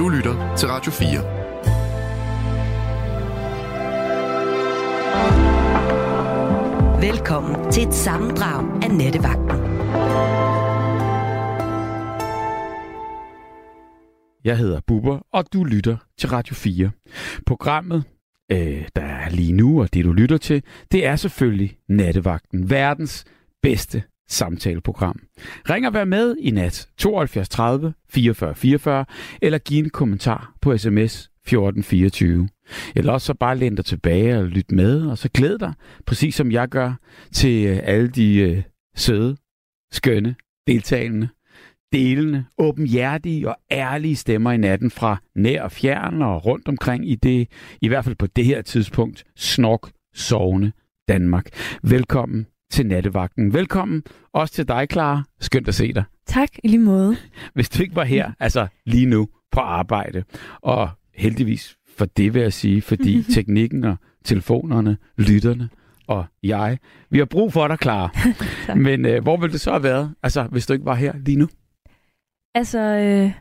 Du lytter til Radio 4. Velkommen til et sammendrag af Nettevagten. Jeg hedder Bubber, og du lytter til Radio 4. Programmet, øh, der er lige nu, og det du lytter til, det er selvfølgelig Nattevagten. Verdens bedste samtaleprogram. Ring og vær med i nat 72 30 44 44, eller giv en kommentar på sms 1424. Eller også så bare læn dig tilbage og lyt med, og så glæd dig, præcis som jeg gør, til øh, alle de øh, søde, skønne, deltagende, delende, åbenhjertige og ærlige stemmer i natten fra nær og fjern og rundt omkring i det, i hvert fald på det her tidspunkt, snok sovende Danmark. Velkommen til nattevagten. Velkommen også til dig, Clara. Skønt at se dig. Tak, i lige måde. Hvis du ikke var her, altså lige nu på arbejde, og heldigvis for det vil jeg sige, fordi teknikken og telefonerne, lytterne og jeg, vi har brug for dig, Clara. Men øh, hvor ville det så have været, altså hvis du ikke var her lige nu? Altså, øh,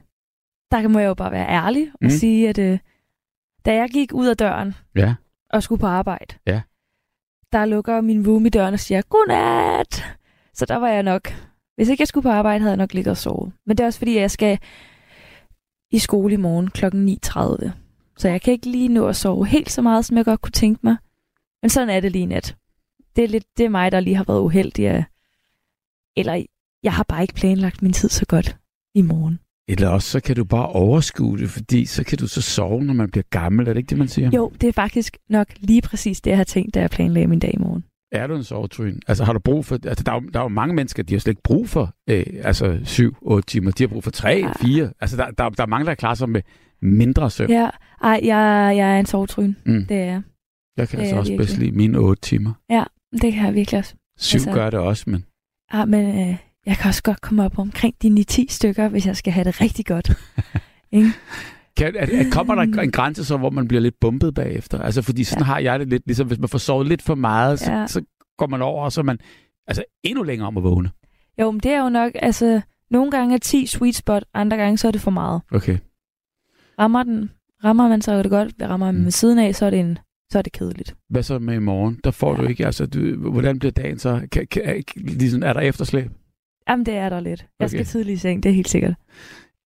der må jeg jo bare være ærlig og mm. sige, at øh, da jeg gik ud af døren ja. og skulle på arbejde, ja der lukker min room i døren og siger, godnat! Så der var jeg nok, hvis ikke jeg skulle på arbejde, havde jeg nok ligget og sovet. Men det er også fordi, jeg skal i skole i morgen kl. 9.30. Så jeg kan ikke lige nå at sove helt så meget, som jeg godt kunne tænke mig. Men sådan er det lige nat. Det er, lidt, det er mig, der lige har været uheldig. Eller jeg har bare ikke planlagt min tid så godt i morgen. Eller også så kan du bare overskue det, fordi så kan du så sove, når man bliver gammel. Er det ikke det, man siger? Jo, det er faktisk nok lige præcis det, jeg har tænkt, da jeg planlagde min dag i morgen. Er du en sovetryn? Altså har du brug for... Altså der er, jo, der er jo mange mennesker, de har slet ikke brug for øh, altså 7-8 timer. De har brug for 3, ja. 4. Altså der, der, der er mange, der klarer sig med mindre søvn. Ja, ej, jeg, jeg er en sovetryn. Mm. Det er jeg. Jeg kan det altså også virkelig. bedst lide mine 8 timer. Ja, det kan jeg virkelig også. 7 altså, gør det også, men... Ja, men øh, jeg kan også godt komme op omkring de 9-10 stykker, hvis jeg skal have det rigtig godt. ikke? Kan, at, at kommer der en grænse så, hvor man bliver lidt bumpet bagefter? Altså, fordi sådan ja. har jeg det lidt, ligesom hvis man får sovet lidt for meget, så, ja. så går man over, og så er man altså, endnu længere om at vågne. Jo, men det er jo nok, altså, nogle gange er 10 sweet spot, andre gange så er det for meget. Okay. Rammer den, rammer man så er det godt, rammer man mm. med siden af, så er det en så er det kedeligt. Hvad så med i morgen? Der får ja. du ikke, altså, du, hvordan bliver dagen så? Kan, kan, ligesom, er der efterslæb? Jamen, det er der lidt. Jeg okay. skal tidligt i seng, det er helt sikkert.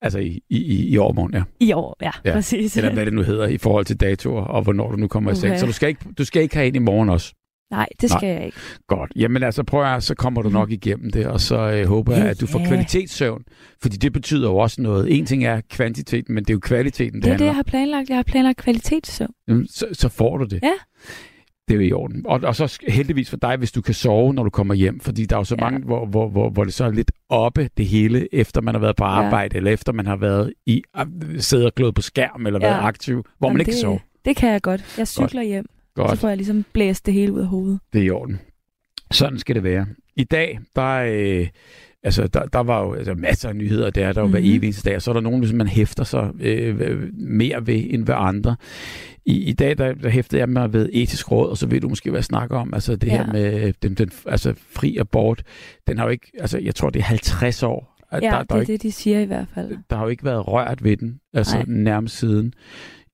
Altså i, i, i overmorgen, ja. I år, ja, ja, præcis. Eller hvad det nu hedder i forhold til datoer, og hvornår du nu kommer okay. i seng. Så du skal, ikke, du skal ikke have en i morgen også? Nej, det skal Nej. jeg ikke. Godt. Jamen altså, prøv at så kommer du nok igennem det, og så øh, håber jeg, at du får ja. kvalitetssøvn. Fordi det betyder jo også noget. En ting er kvantiteten, men det er jo kvaliteten, det Det er det, jeg har planlagt. Jeg har planlagt kvalitetssøvn. Jamen, så, så får du det. Ja. Det er jo i orden. Og, og så heldigvis for dig, hvis du kan sove, når du kommer hjem. Fordi der er jo så ja. mange, hvor, hvor, hvor, hvor det så er lidt oppe det hele, efter man har været på arbejde, ja. eller efter man har været i siddet og glået på skærm, eller ja. været aktiv, hvor Jamen man ikke det, kan sove. Det kan jeg godt. Jeg cykler godt. hjem. Godt. Så får jeg ligesom blæst det hele ud af hovedet. Det er i orden. Sådan skal det være. I dag, der, øh, altså, der, der var jo altså, masser af nyheder, der er der jo mm-hmm. hver evig dag, så er der nogen, som man hæfter sig øh, mere ved end ved andre. I, i dag, der, der hæftede jeg mig ved etisk råd, og så ved du måske, hvad jeg snakker om. Altså det ja. her med den, den altså, fri abort, den har jo ikke, altså jeg tror, det er 50 år. Ja, der, der det er ikke, det, de siger i hvert fald. Der har jo ikke været rørt ved den, altså Nej. nærmest siden.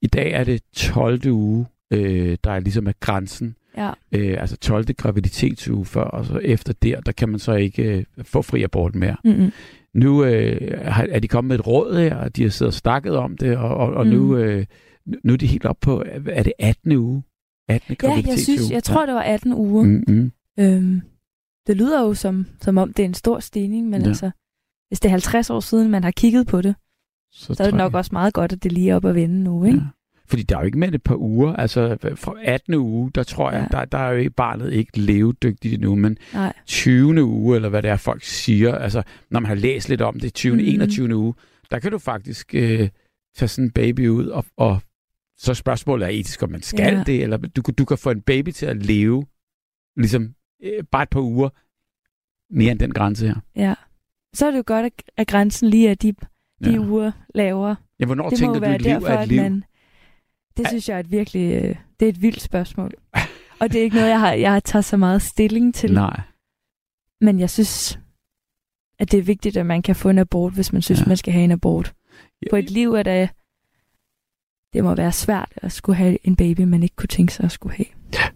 I dag er det 12. uge, øh, der er ligesom er grænsen. Ja. Øh, altså 12. graviditetsuge før, og så efter der, der kan man så ikke øh, få fri abort mere. Mm-hmm. Nu øh, er de kommet med et råd her, og de har siddet og snakket om det, og, og, og mm. nu, øh, nu er de helt op på, er det 18. uge? 18. Ja, jeg, synes, jeg tror, det var 18 uger. Mm-hmm. Øhm, det lyder jo som, som om, det er en stor stigning, men ja. altså, hvis det er 50 år siden, man har kigget på det, så, så er det nok jeg... også meget godt, at det lige er op at vende nu, ikke? Ja. Fordi der er jo ikke med et par uger. Altså fra 18. uge, der tror jeg, ja. der, der er jo ikke barnet ikke levedygtigt endnu, men Nej. 20. uge, eller hvad det er, folk siger, altså når man har læst lidt om det, 20. Mm. 21. uge, der kan du faktisk øh, tage sådan en baby ud, og, og så spørgsmålet er etisk, om man skal ja. det, eller du, du kan få en baby til at leve, ligesom øh, bare et par uger, mere end den grænse her. Ja. Så er det jo godt, at grænsen lige er de, de ja. uger lavere. Ja, hvornår det tænker du, at liv er et liv? Man, det synes jeg er et virkelig øh, det er et vildt spørgsmål. Og det er ikke noget, jeg har, jeg har taget så meget stilling til. Nej. Men jeg synes, at det er vigtigt, at man kan få en abort, hvis man synes, ja. man skal have en abort. Ja. På et liv er der det må være svært at skulle have en baby, man ikke kunne tænke sig at skulle have. Ja.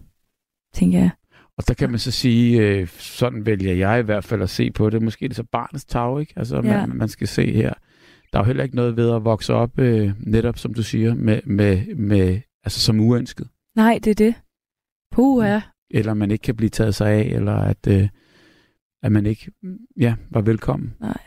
Tænker jeg. Og der kan man så sige, øh, sådan vælger jeg i hvert fald at se på det. Måske er det så barnets tag, ikke? Altså, Ja. man, man skal se her. Der er jo heller ikke noget ved at vokse op, øh, netop som du siger, med, med, med, altså som uønsket. Nej, det er det. Puh, ja. Eller man ikke kan blive taget sig af, eller at, øh, at man ikke ja, var velkommen. Nej.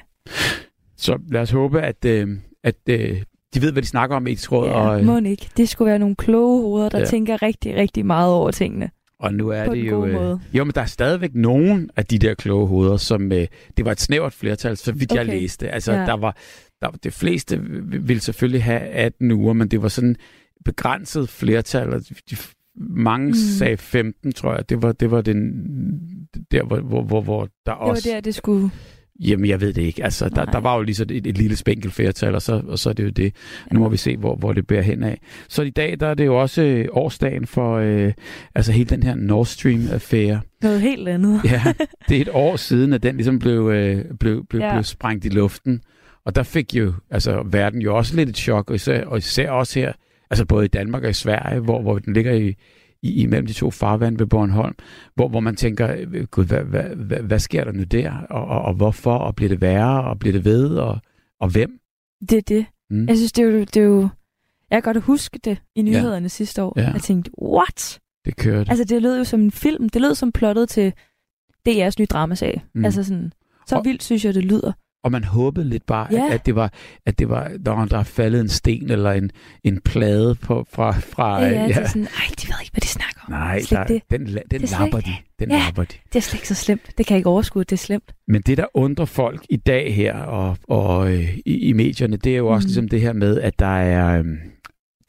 Så lad os håbe, at, øh, at øh, de ved, hvad de snakker om i etisk råd. Ja, og, øh, må ikke. Det skulle være nogle kloge hoveder, der Ja. ja. tænker rigtig, rigtig meget over tingene. Og nu er På det jo... Øh, jo, men der er stadigvæk nogen af de der kloge hoveder, som... Øh, det var et snævert flertal, så vidt okay. jeg læste. Altså, Ja. der var... Der, det fleste ville selvfølgelig have 18 uger, men det var sådan begrænset flertal. Og de, mange mm. Sagde 15, tror jeg. Det var, det var den... Der, hvor, hvor, hvor, hvor der Det var også... der, det skulle... Jamen, jeg ved det ikke. Altså, der, Nej. der var jo lige så et, et lille spænkel flertal, og så, og så er det jo det. Nu må vi se, hvor, hvor det bærer hen af. Så i dag, der er det jo også øh, årsdagen for øh, altså hele den her Nord Stream-affære. Noget helt andet. Ja, det er et år siden, at den ligesom blev, øh, blev, blev. Ja. blev sprængt i luften. Og der fik jo altså, verden jo også lidt et chok, og især, og især også her, altså både i Danmark og i Sverige, hvor, hvor den ligger i, i, imellem de to farvand ved Bornholm, hvor, hvor man tænker, øh, gud, hvad, hvad, hvad, hvad sker der nu der, og, og, og hvorfor, og bliver det værre, og bliver det ved, og, og hvem? Det er det. Mm. Jeg synes, det er jo... Det er jo jeg kan godt huske det i nyhederne ja. sidste år. Ja. Jeg tænkte, what? Det kørte. Altså, det lød jo som en film. Det lød som plottet til DR's nye dramaserie. Mm. Mm. Altså sådan... Så Og- vildt synes jeg, det lyder. Og man håbede lidt bare, Ja. at, at det var, at det var, der, var- der er faldet en sten eller en, en plade på, fra, fra Ja, ja, det er sådan, ej, de ved ikke, hvad de snakker om. Nej, der, det. den, den Det er lapper de. Den Ja. lapper de. Det er slet ikke så slemt. Det kan jeg ikke overskue, det er slemt. Men det, der undrer folk i dag her og, og øh, i, i medierne, det er jo også Mhm. ligesom det her med, at der er... øhm,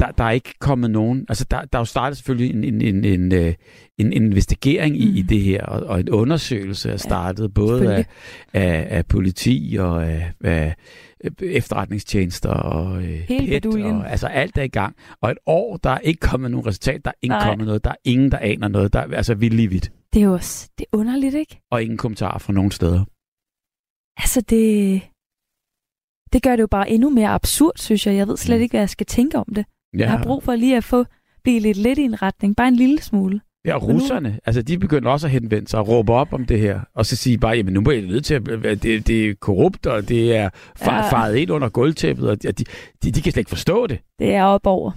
der, der er ikke kommet nogen... Altså, der, der er jo startet selvfølgelig en, en, en, en, øh, en investigering i, Mhm. i det her, og, og en undersøgelse er startet, både af, af, af politi og af, af efterretningstjenester og øh, PET, og, altså alt er i gang. Og et år, der er ikke kommet nogen resultat, der er ikke Nej. kommet noget, der er ingen, der aner noget, der er altså vildt lige vidt, Det er jo også, det er underligt, ikke? og ingen kommentarer fra nogen steder. Altså, det... Det gør det jo bare endnu mere absurd, synes jeg. Jeg ved slet Mm. ikke, hvad jeg skal tænke om det. Ja. Jeg har brug for lige at få blive lidt lidt i en retning. Bare en lille smule. Ja, og russerne, altså de begynder også at henvende sig og råbe op om det her, og så sige bare, jamen nu må I nødt til at, det, det er korrupt, og det er far, Ja. faret ind under gulvtæppet, og de, de, de, de kan slet ikke forstå det. Det er op over.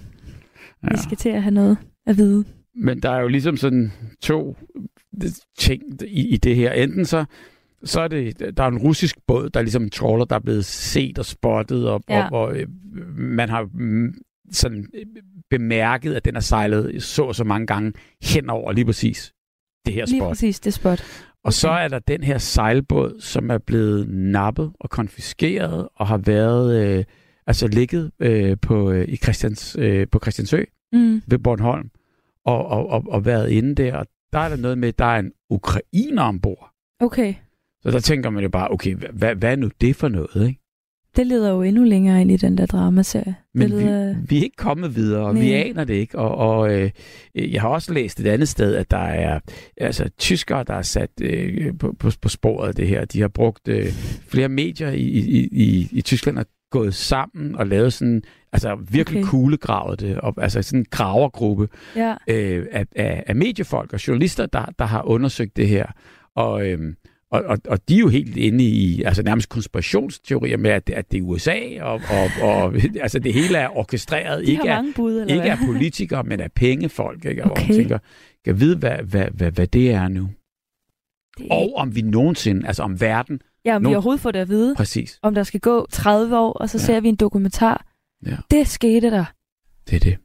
Ja. Vi skal til at have noget at vide. Men der er jo ligesom sådan to ting i, i det her. Enten så, så er det, der er en russisk båd, der er ligesom en trawler, der er blevet set og spottet, og, Ja. og, og øh, man har mm, sådan øh, bemærket, at den er sejlet så og så mange gange hen over lige præcis det her Lige spot. præcis det spot. Og så er der den her sejlbåd, som er blevet nappet og konfiskeret og har været øh, altså ligget øh, på øh, i Christians øh, på Christiansø Mm. ved Bornholm og, og, og, og været inde der. Og der er der noget med, at der er en ukrainer ombord. Okay. Så der tænker man jo bare, okay, hvad, hvad, hvad er nu det for noget, ikke? Det leder jo endnu længere ind i den der dramaserie. Men det leder... vi, vi er ikke kommet videre, og vi aner det ikke. Og, og øh, jeg har også læst et andet sted, at der er altså, tyskere, der er sat øh, på, på, på sporet af det her. De har brugt øh, flere medier i, i, i, i Tyskland og gået sammen og lavet sådan, altså virkelig. Okay. kuglegravet det, og, altså sådan en gravergruppe Ja. øh, af, af, af mediefolk og journalister, der, der har undersøgt det her. Og, øhm, og, og, og de er jo helt inde i altså nærmest konspirationsteorier med, at det, at det er USA, og, og, og altså det hele er orkestreret, De ikke af, mange bud, ikke af politikere, men af pengefolk. Ikke? Og hvor man Okay. tænker, kan vide, hvad, hvad, hvad, hvad det er nu. Det... Og om vi nogensinde, altså om verden, Ja, om vi Nå. overhovedet får det at vide. præcis, Om der skal gå 30 år, og så Ja. ser vi en dokumentar. Ja. Det skete der. det er det.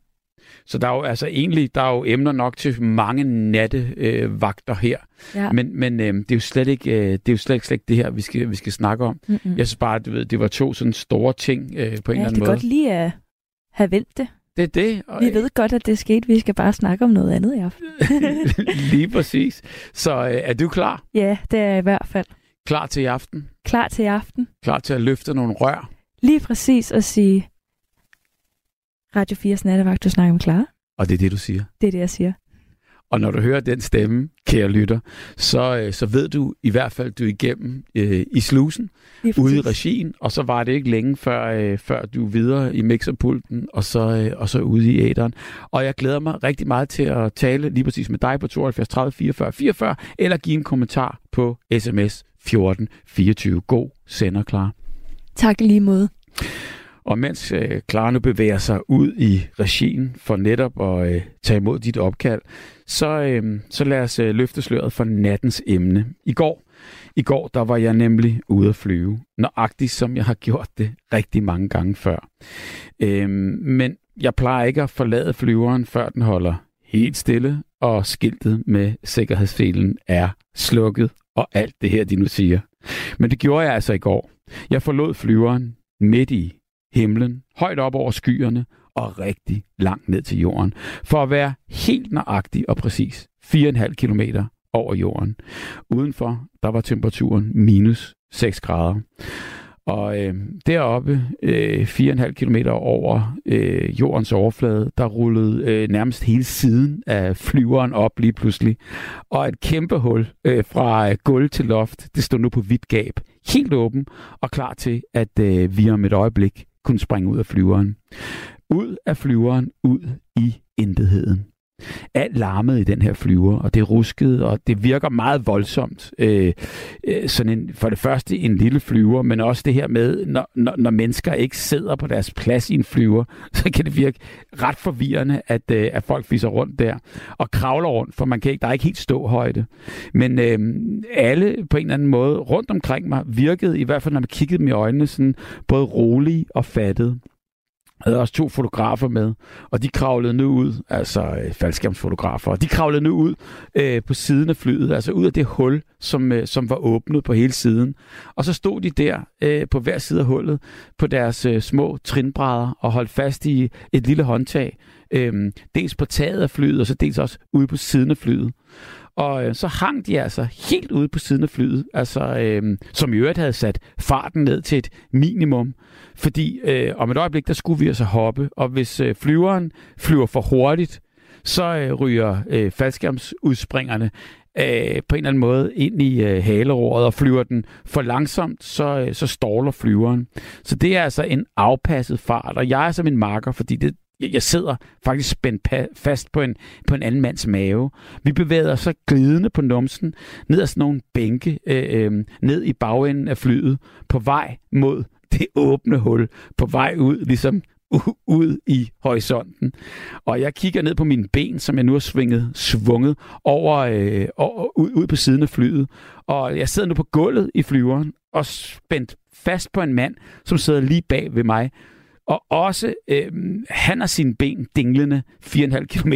Så der er jo altså egentlig, der er jo emner nok til mange nattevagter øh, her. Ja. Men, men øh, det er jo slet ikke, øh, det er jo slet, slet ikke det her, vi skal, vi skal snakke om. Mm-mm. Jeg synes bare, du ved, det var to sådan store ting øh, på en ja, eller anden er måde. godt lige at have vendt det. Det er det. Og, Vi ved godt, at det skete. Vi skal bare snakke om noget andet i aften. Lige præcis. Så øh, er du klar? Ja, det er jeg i hvert fald. Klar til i aften? Klar til i aften. Klar til at løfte nogle rør? Lige præcis at sige, Radio 4's nattevagt, du snakker med Clara. Og det er det, du siger. Det er det, jeg siger. Og når du hører den stemme, kære lytter, så, øh, så ved du i hvert fald, du er igennem øh, i slusen, ude i regien, og så var det ikke længe før, øh, før du er videre i mixerpulten, og så, øh, og så ude i æderen. Og jeg glæder mig rigtig meget til at tale lige præcis med dig på 72 30 44 44, eller give en kommentar på sms 14 24. God sender, klar. Tak lige måde. Og mens øh, Clara nu bevæger sig ud i regien for netop at øh, tage imod dit opkald, så, øh, så lad os øh, løfte sløret for nattens emne. I går, I går der var jeg nemlig ude at flyve, nøjagtigt som jeg har gjort det rigtig mange gange før. Øh, men jeg plejer ikke at forlade flyveren, før den holder helt stille, og skiltet med sikkerhedsfelen er slukket, og alt det her, de nu siger. Men det gjorde jeg altså i går. Jeg forlod flyveren midt i himlen, højt op over skyerne og rigtig langt ned til jorden, for at være helt nøjagtig og præcis 4,5 km over jorden. Udenfor, der var temperaturen minus 6 grader. Og øh, deroppe, øh, 4,5 km over øh, jordens overflade, der rullede øh, nærmest hele siden af flyveren op lige pludselig. Og et kæmpe hul øh, fra øh, gulv til loft, det stod nu på vidt gab, helt åben og klar til, at øh, vi om et øjeblik kunne springe ud af flyveren. Ud af flyveren, ud i intetheden. Alt larmede i den her flyver, og det ruskede, og det virker meget voldsomt. Øh, øh, sådan en, for det første en lille flyver, men også det her med, når, når, når mennesker ikke sidder på deres plads i en flyver, så kan det virke ret forvirrende, at, øh, at folk fiser rundt der og kravler rundt, for man kan ikke, der er ikke helt ståhøjde. Men øh, alle på en eller anden måde rundt omkring mig virkede, i hvert fald når man kiggede dem i øjnene, sådan både rolige og fattede. Havde også to fotografer med, og de kravlede nu ud, altså øh, faldskærmsfotografer, og de kravlede nu ud øh, på siden af flyet, altså ud af det hul, som, øh, som var åbnet på hele siden. Og så stod de der øh, på hver side af hullet på deres øh, små trinbrædder og holdt fast i et lille håndtag, øh, dels på taget af flyet, og så dels også ude på siden af flyet. Og øh, så hang de altså helt ude på siden af flyet, altså, øh, som i øvrigt havde sat farten ned til et minimum. Fordi øh, om et øjeblik, der skulle vi altså hoppe, og hvis øh, flyveren flyver for hurtigt, så øh, ryger øh, faldskærmsudspringerne øh, på en eller anden måde ind i øh, haleroret, og flyver den for langsomt, så, øh, så ståler flyveren. Så det er altså en afpasset fart, og jeg er som en marker, fordi det, jeg sidder faktisk spændt fast på en, på en anden mands mave. Vi bevæger os så glidende på numsen, ned ad sådan nogle bænke, øh, øh, ned i bagenden af flyet, på vej mod det åbne hul, på vej ud, ligesom ud i horisonten. Og jeg kigger ned på mine ben, som jeg nu har svinget, svunget over, øh, over ud, ud på siden af flyet. Og jeg sidder nu på gulvet i flyveren og spændt fast på en mand, som sidder lige bag ved mig, og også, øh, han har sine ben dinglende 4,5 km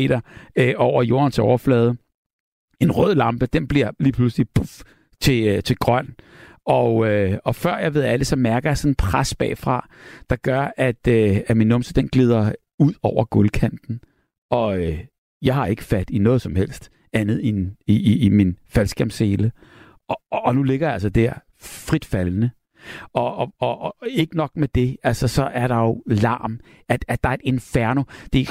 øh, over jordens overflade. En rød lampe, den bliver lige pludselig puff, til, øh, til grøn. Og, øh, og før jeg ved alle, så mærker jeg sådan en pres bagfra, der gør, at, øh, at min numse den glider ud over gulvkanten. Og øh, jeg har ikke fat i noget som helst andet end i, i, i min faldskærmsele. Og, og, og nu ligger jeg altså der frit faldende og, og, og, og ikke nok med det, altså så er der jo larm, at, at der er et inferno. Det,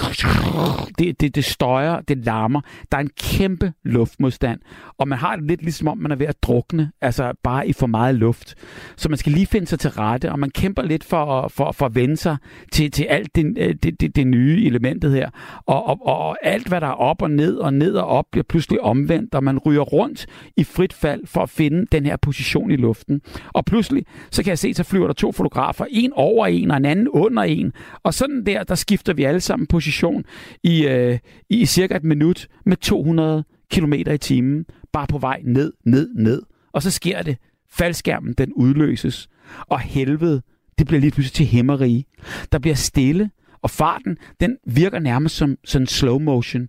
det, det, det støjer, det larmer. Der er en kæmpe luftmodstand, og man har det lidt ligesom om, man er ved at drukne, altså bare i for meget luft. Så man skal lige finde sig til rette, og man kæmper lidt for, for, for at vende sig til, til alt det, øh, det, det, det nye elementet her. Og, og, og alt, hvad der er op og ned og ned og op, bliver pludselig omvendt, og man ryger rundt i frit fald for at finde den her position i luften. Og pludselig, så kan jeg se, så flyver der to fotografer, en over en og en anden under en. Og sådan der, der skifter vi alle sammen position i, øh, i cirka et minut med 200 km i timen, bare på vej ned, ned, ned. Og så sker det. Faldskærmen, den udløses. Og helvede, det bliver lige pludselig til hæmmerige. Der bliver stille, og farten, den virker nærmest som sådan slow motion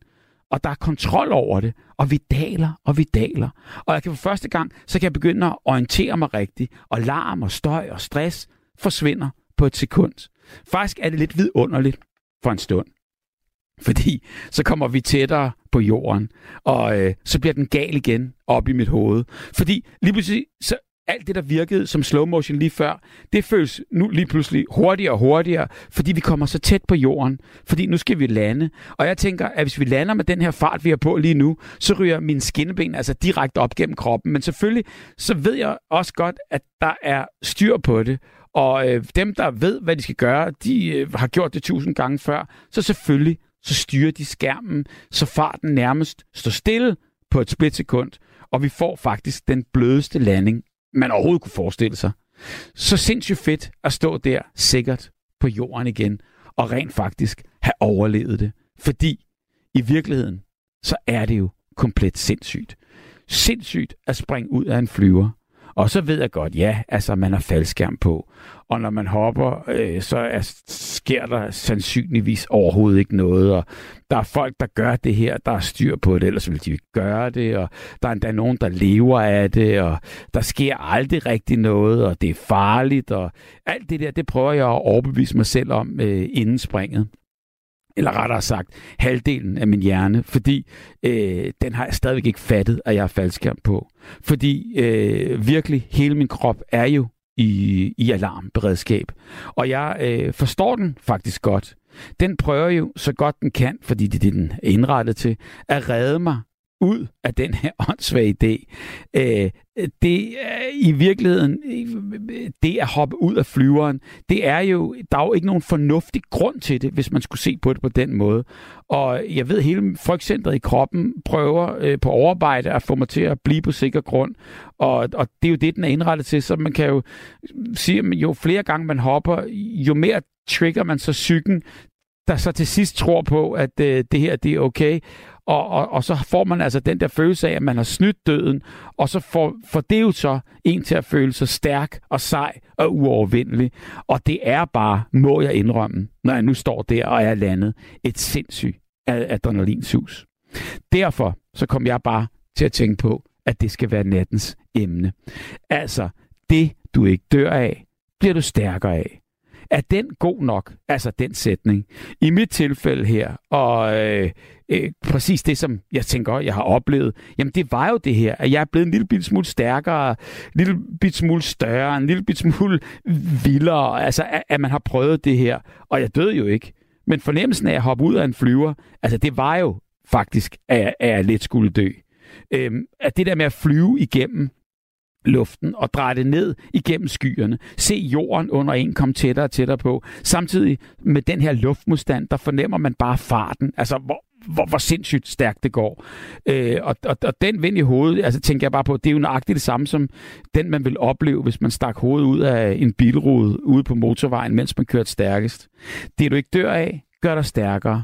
og der er kontrol over det, og vi daler, og vi daler. Og jeg kan for første gang, så kan jeg begynde at orientere mig rigtigt, og larm og støj og stress forsvinder på et sekund. Faktisk er det lidt vidunderligt for en stund. Fordi så kommer vi tættere på jorden, og øh, så bliver den gal igen op i mit hoved. Fordi lige pludselig så alt det, der virkede som slow motion lige før, det føles nu lige pludselig hurtigere og hurtigere, fordi vi kommer så tæt på jorden. Fordi nu skal vi lande. Og jeg tænker, at hvis vi lander med den her fart, vi har på lige nu, så ryger min skinneben altså direkte op gennem kroppen. Men selvfølgelig, så ved jeg også godt, at der er styr på det. Og øh, dem, der ved, hvad de skal gøre, de øh, har gjort det tusind gange før. Så selvfølgelig, så styrer de skærmen, så farten nærmest står stille på et splitsekund, og vi får faktisk den blødeste landing, man overhovedet kunne forestille sig. Så sindssygt fedt at stå der sikkert på jorden igen, og rent faktisk have overlevet det. Fordi i virkeligheden, så er det jo komplet sindssygt. Sindssygt at springe ud af en flyver. Og så ved jeg godt, ja, altså man har faldskærm på. Og når man hopper, øh, så er, sker der sandsynligvis overhovedet ikke noget. Og der er folk, der gør det her, der er styr på det, ellers ville de ikke gøre det. Og der er endda nogen, der lever af det, og der sker aldrig rigtig noget, og det er farligt. Og alt det der, det prøver jeg at overbevise mig selv om øh, inden springet eller rettere sagt halvdelen af min hjerne, fordi øh, den har jeg stadigvæk ikke fattet, at jeg har faldskærm på. Fordi øh, virkelig hele min krop er jo i, i alarmberedskab. Og jeg øh, forstår den faktisk godt. Den prøver jo så godt den kan, fordi det er det, den er indrettet til, at redde mig ud af den her åndssvage idé. Øh, det er i virkeligheden, det at hoppe ud af flyveren, det er jo, der er jo ikke nogen fornuftig grund til det, hvis man skulle se på det på den måde. Og jeg ved, hele frygtcentret i kroppen prøver øh, på overarbejde at få mig til at blive på sikker grund. Og, og det er jo det, den er indrettet til, så man kan jo sige, at jo flere gange man hopper, jo mere trigger man så psyken, der så til sidst tror på, at øh, det her det er okay. Og, og, og så får man altså den der følelse af, at man har snydt døden, og så får, får det jo så en til at føle sig stærk og sej og uovervindelig. Og det er bare, må jeg indrømme, når jeg nu står der og er landet, et sindssygt adrenalinsus. Derfor så kom jeg bare til at tænke på, at det skal være nattens emne. Altså, det du ikke dør af, bliver du stærkere af. Er den god nok, altså den sætning? I mit tilfælde her, og øh, øh, præcis det, som jeg tænker, jeg har oplevet, jamen det var jo det her, at jeg er blevet en lille bit smule stærkere, en lille bit smule større, en lille bit smule vildere, altså at, at man har prøvet det her, og jeg døde jo ikke. Men fornemmelsen af at hoppe ud af en flyver, altså det var jo faktisk, at jeg, at jeg lidt skulle dø. Øhm, at det der med at flyve igennem luften og dreje det ned igennem skyerne. Se jorden under en komme tættere og tættere på. Samtidig med den her luftmodstand, der fornemmer man bare farten. Altså, hvor, hvor, hvor sindssygt stærkt det går. Øh, og, og, og den vind i hovedet, altså tænker jeg bare på, det er jo nøjagtigt det samme som den, man vil opleve, hvis man stak hovedet ud af en bilrude ude på motorvejen, mens man kørte stærkest. Det du ikke dør af, gør dig stærkere.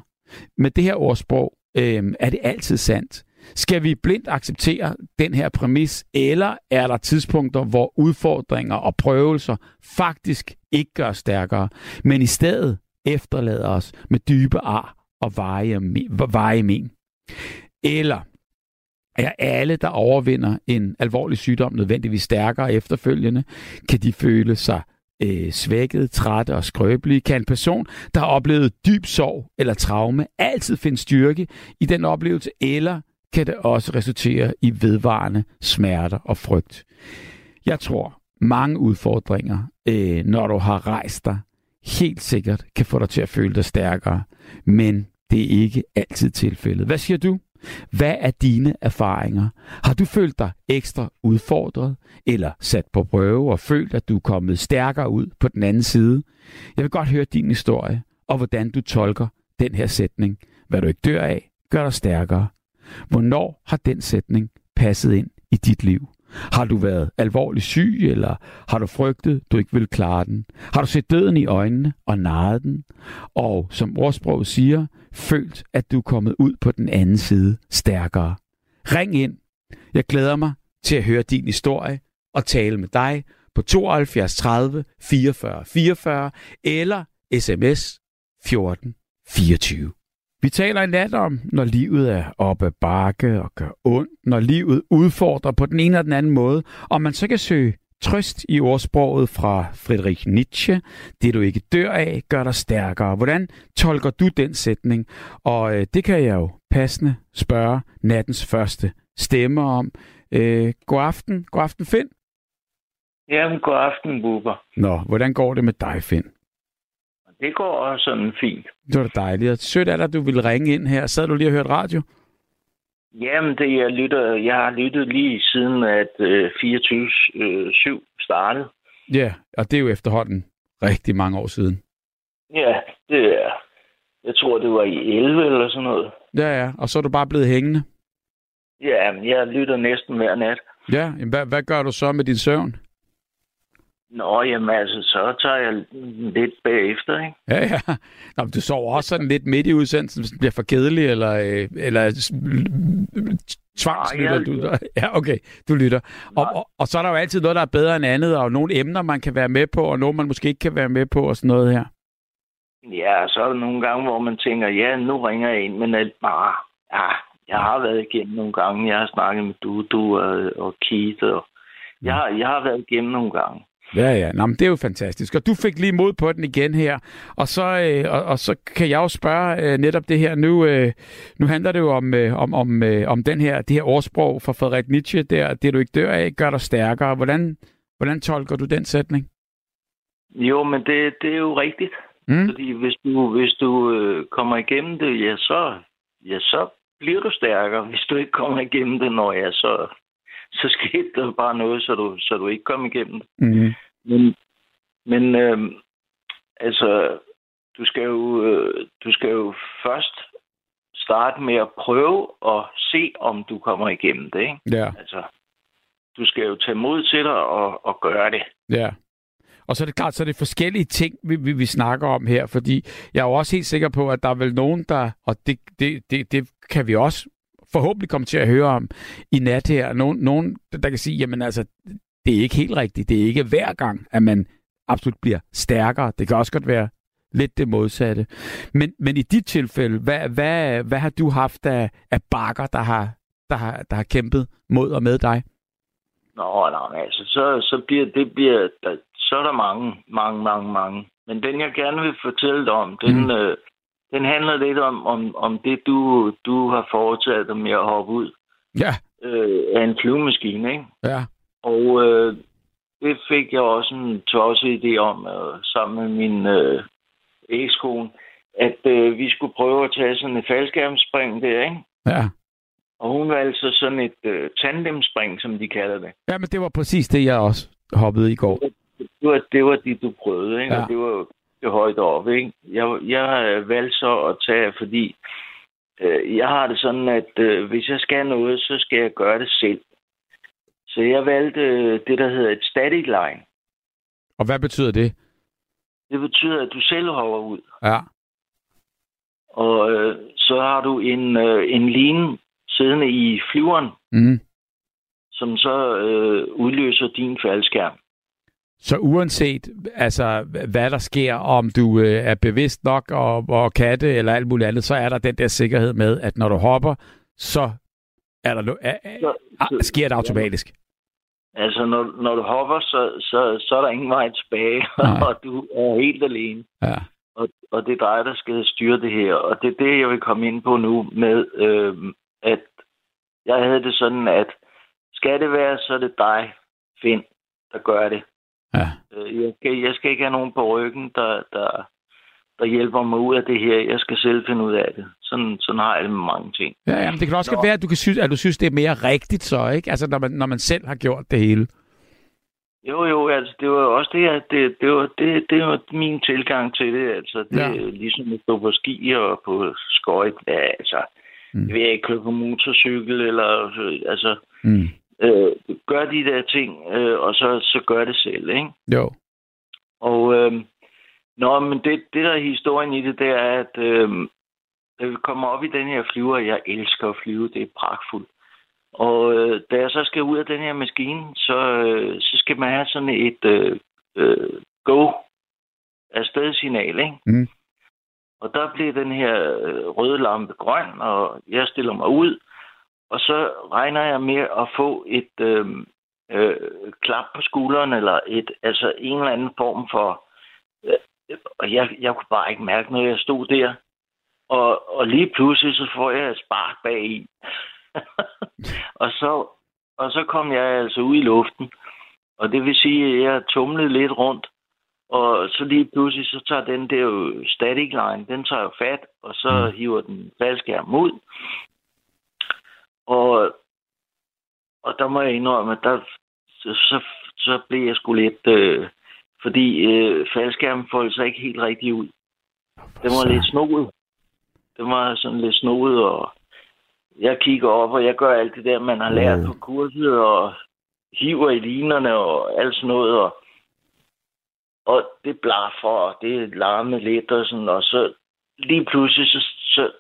Med det her ordsprog øh, er det altid sandt. Skal vi blindt acceptere den her præmis, eller er der tidspunkter, hvor udfordringer og prøvelser faktisk ikke gør stærkere, men i stedet efterlader os med dybe ar og veje men? Eller er alle, der overvinder en alvorlig sygdom, nødvendigvis stærkere efterfølgende? Kan de føle sig øh, svækket, trætte og skrøbelige? Kan en person, der har oplevet dyb sorg eller traume, altid finde styrke i den oplevelse? Eller kan det også resultere i vedvarende smerter og frygt. Jeg tror, mange udfordringer, øh, når du har rejst dig, helt sikkert kan få dig til at føle dig stærkere, men det er ikke altid tilfældet. Hvad siger du? Hvad er dine erfaringer? Har du følt dig ekstra udfordret eller sat på prøve og følt, at du er kommet stærkere ud på den anden side? Jeg vil godt høre din historie og hvordan du tolker den her sætning. Hvad du ikke dør af, gør dig stærkere. Hvornår har den sætning passet ind i dit liv? Har du været alvorligt syg, eller har du frygtet, du ikke vil klare den? Har du set døden i øjnene og naret den? Og som ordsproget siger, følt, at du er kommet ud på den anden side stærkere. Ring ind. Jeg glæder mig til at høre din historie og tale med dig på 72 30 44 44 eller sms 14 24. Vi taler i nat om, når livet er oppe bakke og gør ondt, når livet udfordrer på den ene eller den anden måde, og man så kan søge trøst i ordsproget fra Friedrich Nietzsche. Det du ikke dør af, gør dig stærkere. Hvordan tolker du den sætning? Og øh, det kan jeg jo passende spørge nattens første stemme om. Øh, god aften. God aften, Finn. Jamen, god aften, Bubber. Nå, hvordan går det med dig, Finn? Det går også sådan fint. Det var da dejligt. Sødt er at du ville ringe ind her. Sad du lige og hørte radio? Jamen, det, jeg, lytter, jeg har lyttet lige siden, at øh, 24-7 startede. Ja, og det er jo efterhånden rigtig mange år siden. Ja, det er... Jeg tror, det var i 11 eller sådan noget. Ja, ja, og så er du bare blevet hængende. Ja, jeg lytter næsten hver nat. Ja, hvad, hvad gør du så med din søvn? Nå, jamen altså, så tager jeg lidt bagefter, ikke? Ja, ja. Nå, men du sover også sådan lidt midt i udsendelsen, hvis den bliver for kedelig, eller, øh, eller tvangslytter du? Ja, okay, du lytter. Og, og, og så er der jo altid noget, der er bedre end andet, og nogle emner, man kan være med på, og nogle, man måske ikke kan være med på, og sådan noget her. Ja, så er der nogle gange, hvor man tænker, ja, nu ringer jeg ind, men alt bare, ja, jeg har været igennem nogle gange. Jeg har snakket med du, du og, og Keith, og jeg, har, jeg har været igennem nogle gange. Ja, ja. Nå, men det er jo fantastisk. Og du fik lige mod på den igen her. Og så, øh, og, og så kan jeg jo spørge øh, netop det her. Nu, øh, nu handler det jo om, øh, om, om, øh, om den her, det her ordsprog fra Frederik Nietzsche, der, det du ikke dør af, gør dig stærkere. Hvordan, hvordan tolker du den sætning? Jo, men det, det er jo rigtigt. Mm. Fordi hvis du, hvis du øh, kommer igennem det, ja så, ja, så bliver du stærkere. Hvis du ikke kommer igennem det, når ja, så, så skete der bare noget, så du, så du ikke kom igennem det. Mm. Men, men øh, altså, du skal, jo, øh, du skal jo først starte med at prøve at se, om du kommer igennem det. Ikke? Ja. Altså, du skal jo tage mod til dig og, og gøre det. Ja. Og så er det klart, så er det forskellige ting, vi, vi, vi snakker om her, fordi jeg er jo også helt sikker på, at der er vel nogen, der, og det, det, det, det kan vi også forhåbentlig komme til at høre om i nat her. Nogen, nogen der kan sige, jamen altså, det er ikke helt rigtigt. Det er ikke hver gang, at man absolut bliver stærkere. Det kan også godt være lidt det modsatte. Men, men i dit tilfælde, hvad, hvad, hvad har du haft af, af bakker, der har, der, har, der har kæmpet mod og med dig? Nå, nej, altså, så, så bliver det bliver, der, så er der mange, mange, mange, mange. Men den, jeg gerne vil fortælle dig om, den, mm. øh, den handler lidt om, om, om det, du, du har foretaget dig med at hoppe ud ja. øh, af en flyvemaskine, ikke? Ja. Og øh, det fik jeg også en tosset idé om, øh, sammen med min øh, ekskone, at øh, vi skulle prøve at tage sådan et faldskærmspring der, ikke? Ja. Og hun valgte så sådan et øh, tandemspring, som de kalder det. Ja, men det var præcis det, jeg også hoppede i går. Det var det, var det du prøvede, ikke? Ja. Og det var højt op, ikke? Jeg, jeg valgte så at tage, fordi øh, jeg har det sådan, at øh, hvis jeg skal noget, så skal jeg gøre det selv. Så jeg valgte øh, det, der hedder et static line. Og hvad betyder det? Det betyder, at du selv hopper ud. Ja. Og øh, så har du en, øh, en line siddende i flyveren, Mm. som så øh, udløser din faldskærm. Så uanset altså, hvad der sker, om du øh, er bevidst nok og, og kan det, eller alt muligt andet, så er der den der sikkerhed med, at når du hopper, så er der er, er, er, sker det automatisk. Altså, når, når du hopper, så, så, så er der ingen vej tilbage, Nej. og du er helt alene. Ja. Og, og det er dig, der skal styre det her. Og det er det, jeg vil komme ind på nu med, øh, at jeg havde det sådan, at skal det være, så er det dig, Finn, der gør det. Ja. Øh, Jeg skal, jeg skal ikke have nogen på ryggen, der, der, der hjælper mig ud af det her. Jeg skal selv finde ud af det. Sådan, sådan har jeg det med mange ting. Ja, ja, men det kan også Nå. være, at du, kan synes, at du synes, det er mere rigtigt så, ikke? Altså, når man, når man selv har gjort det hele. Jo, jo, altså, det var også det, at det, det, var, det, det var min tilgang til det. Altså, det Ja. er ligesom at stå på ski og på skøjt. Ja, altså, Mm. jeg vil ikke køre på motorcykel, eller, altså, Mm. Øh, gør de der ting, øh, og så, så gør det selv, ikke? Jo. Og, øh, nå, men det, det der er historien i det, det er, at øh, da vi kommer op i den her flyver, jeg elsker at flyve, det er pragtfuldt. Og øh, da jeg så skal ud af den her maskine, så, øh, så skal man have sådan et øh, øh, go afsted-signal, ikke? Mm. Og der bliver den her øh, røde lampe grøn, og jeg stiller mig ud, og så regner jeg med at få et øh, øh, klap på skulderen, eller et, altså en eller anden form for... Øh, og jeg, jeg kunne bare ikke mærke noget, jeg stod der. Og, og lige pludselig, så får jeg et spark bag i. og, så, og så kom jeg altså ud i luften. Og det vil sige, at jeg tumlede lidt rundt, og så lige pludselig, så tager den der jo static line, den tager jo fat, og så Mm. hiver den faldskærm ud. Og, og der må jeg indrømme, at der, så, så, så blev jeg sgu lidt... Øh, fordi øh, faldskærmen foldede sig ikke helt rigtigt ud. Den var lidt snoet. Den var sådan lidt snoet, og jeg kigger op, og jeg gør alt det der, man har lært Mm. på kurset, og hiver i linerne og alt sådan noget, og, og det blaffer, og det larmer lidt, og sådan, og så lige pludselig, så, så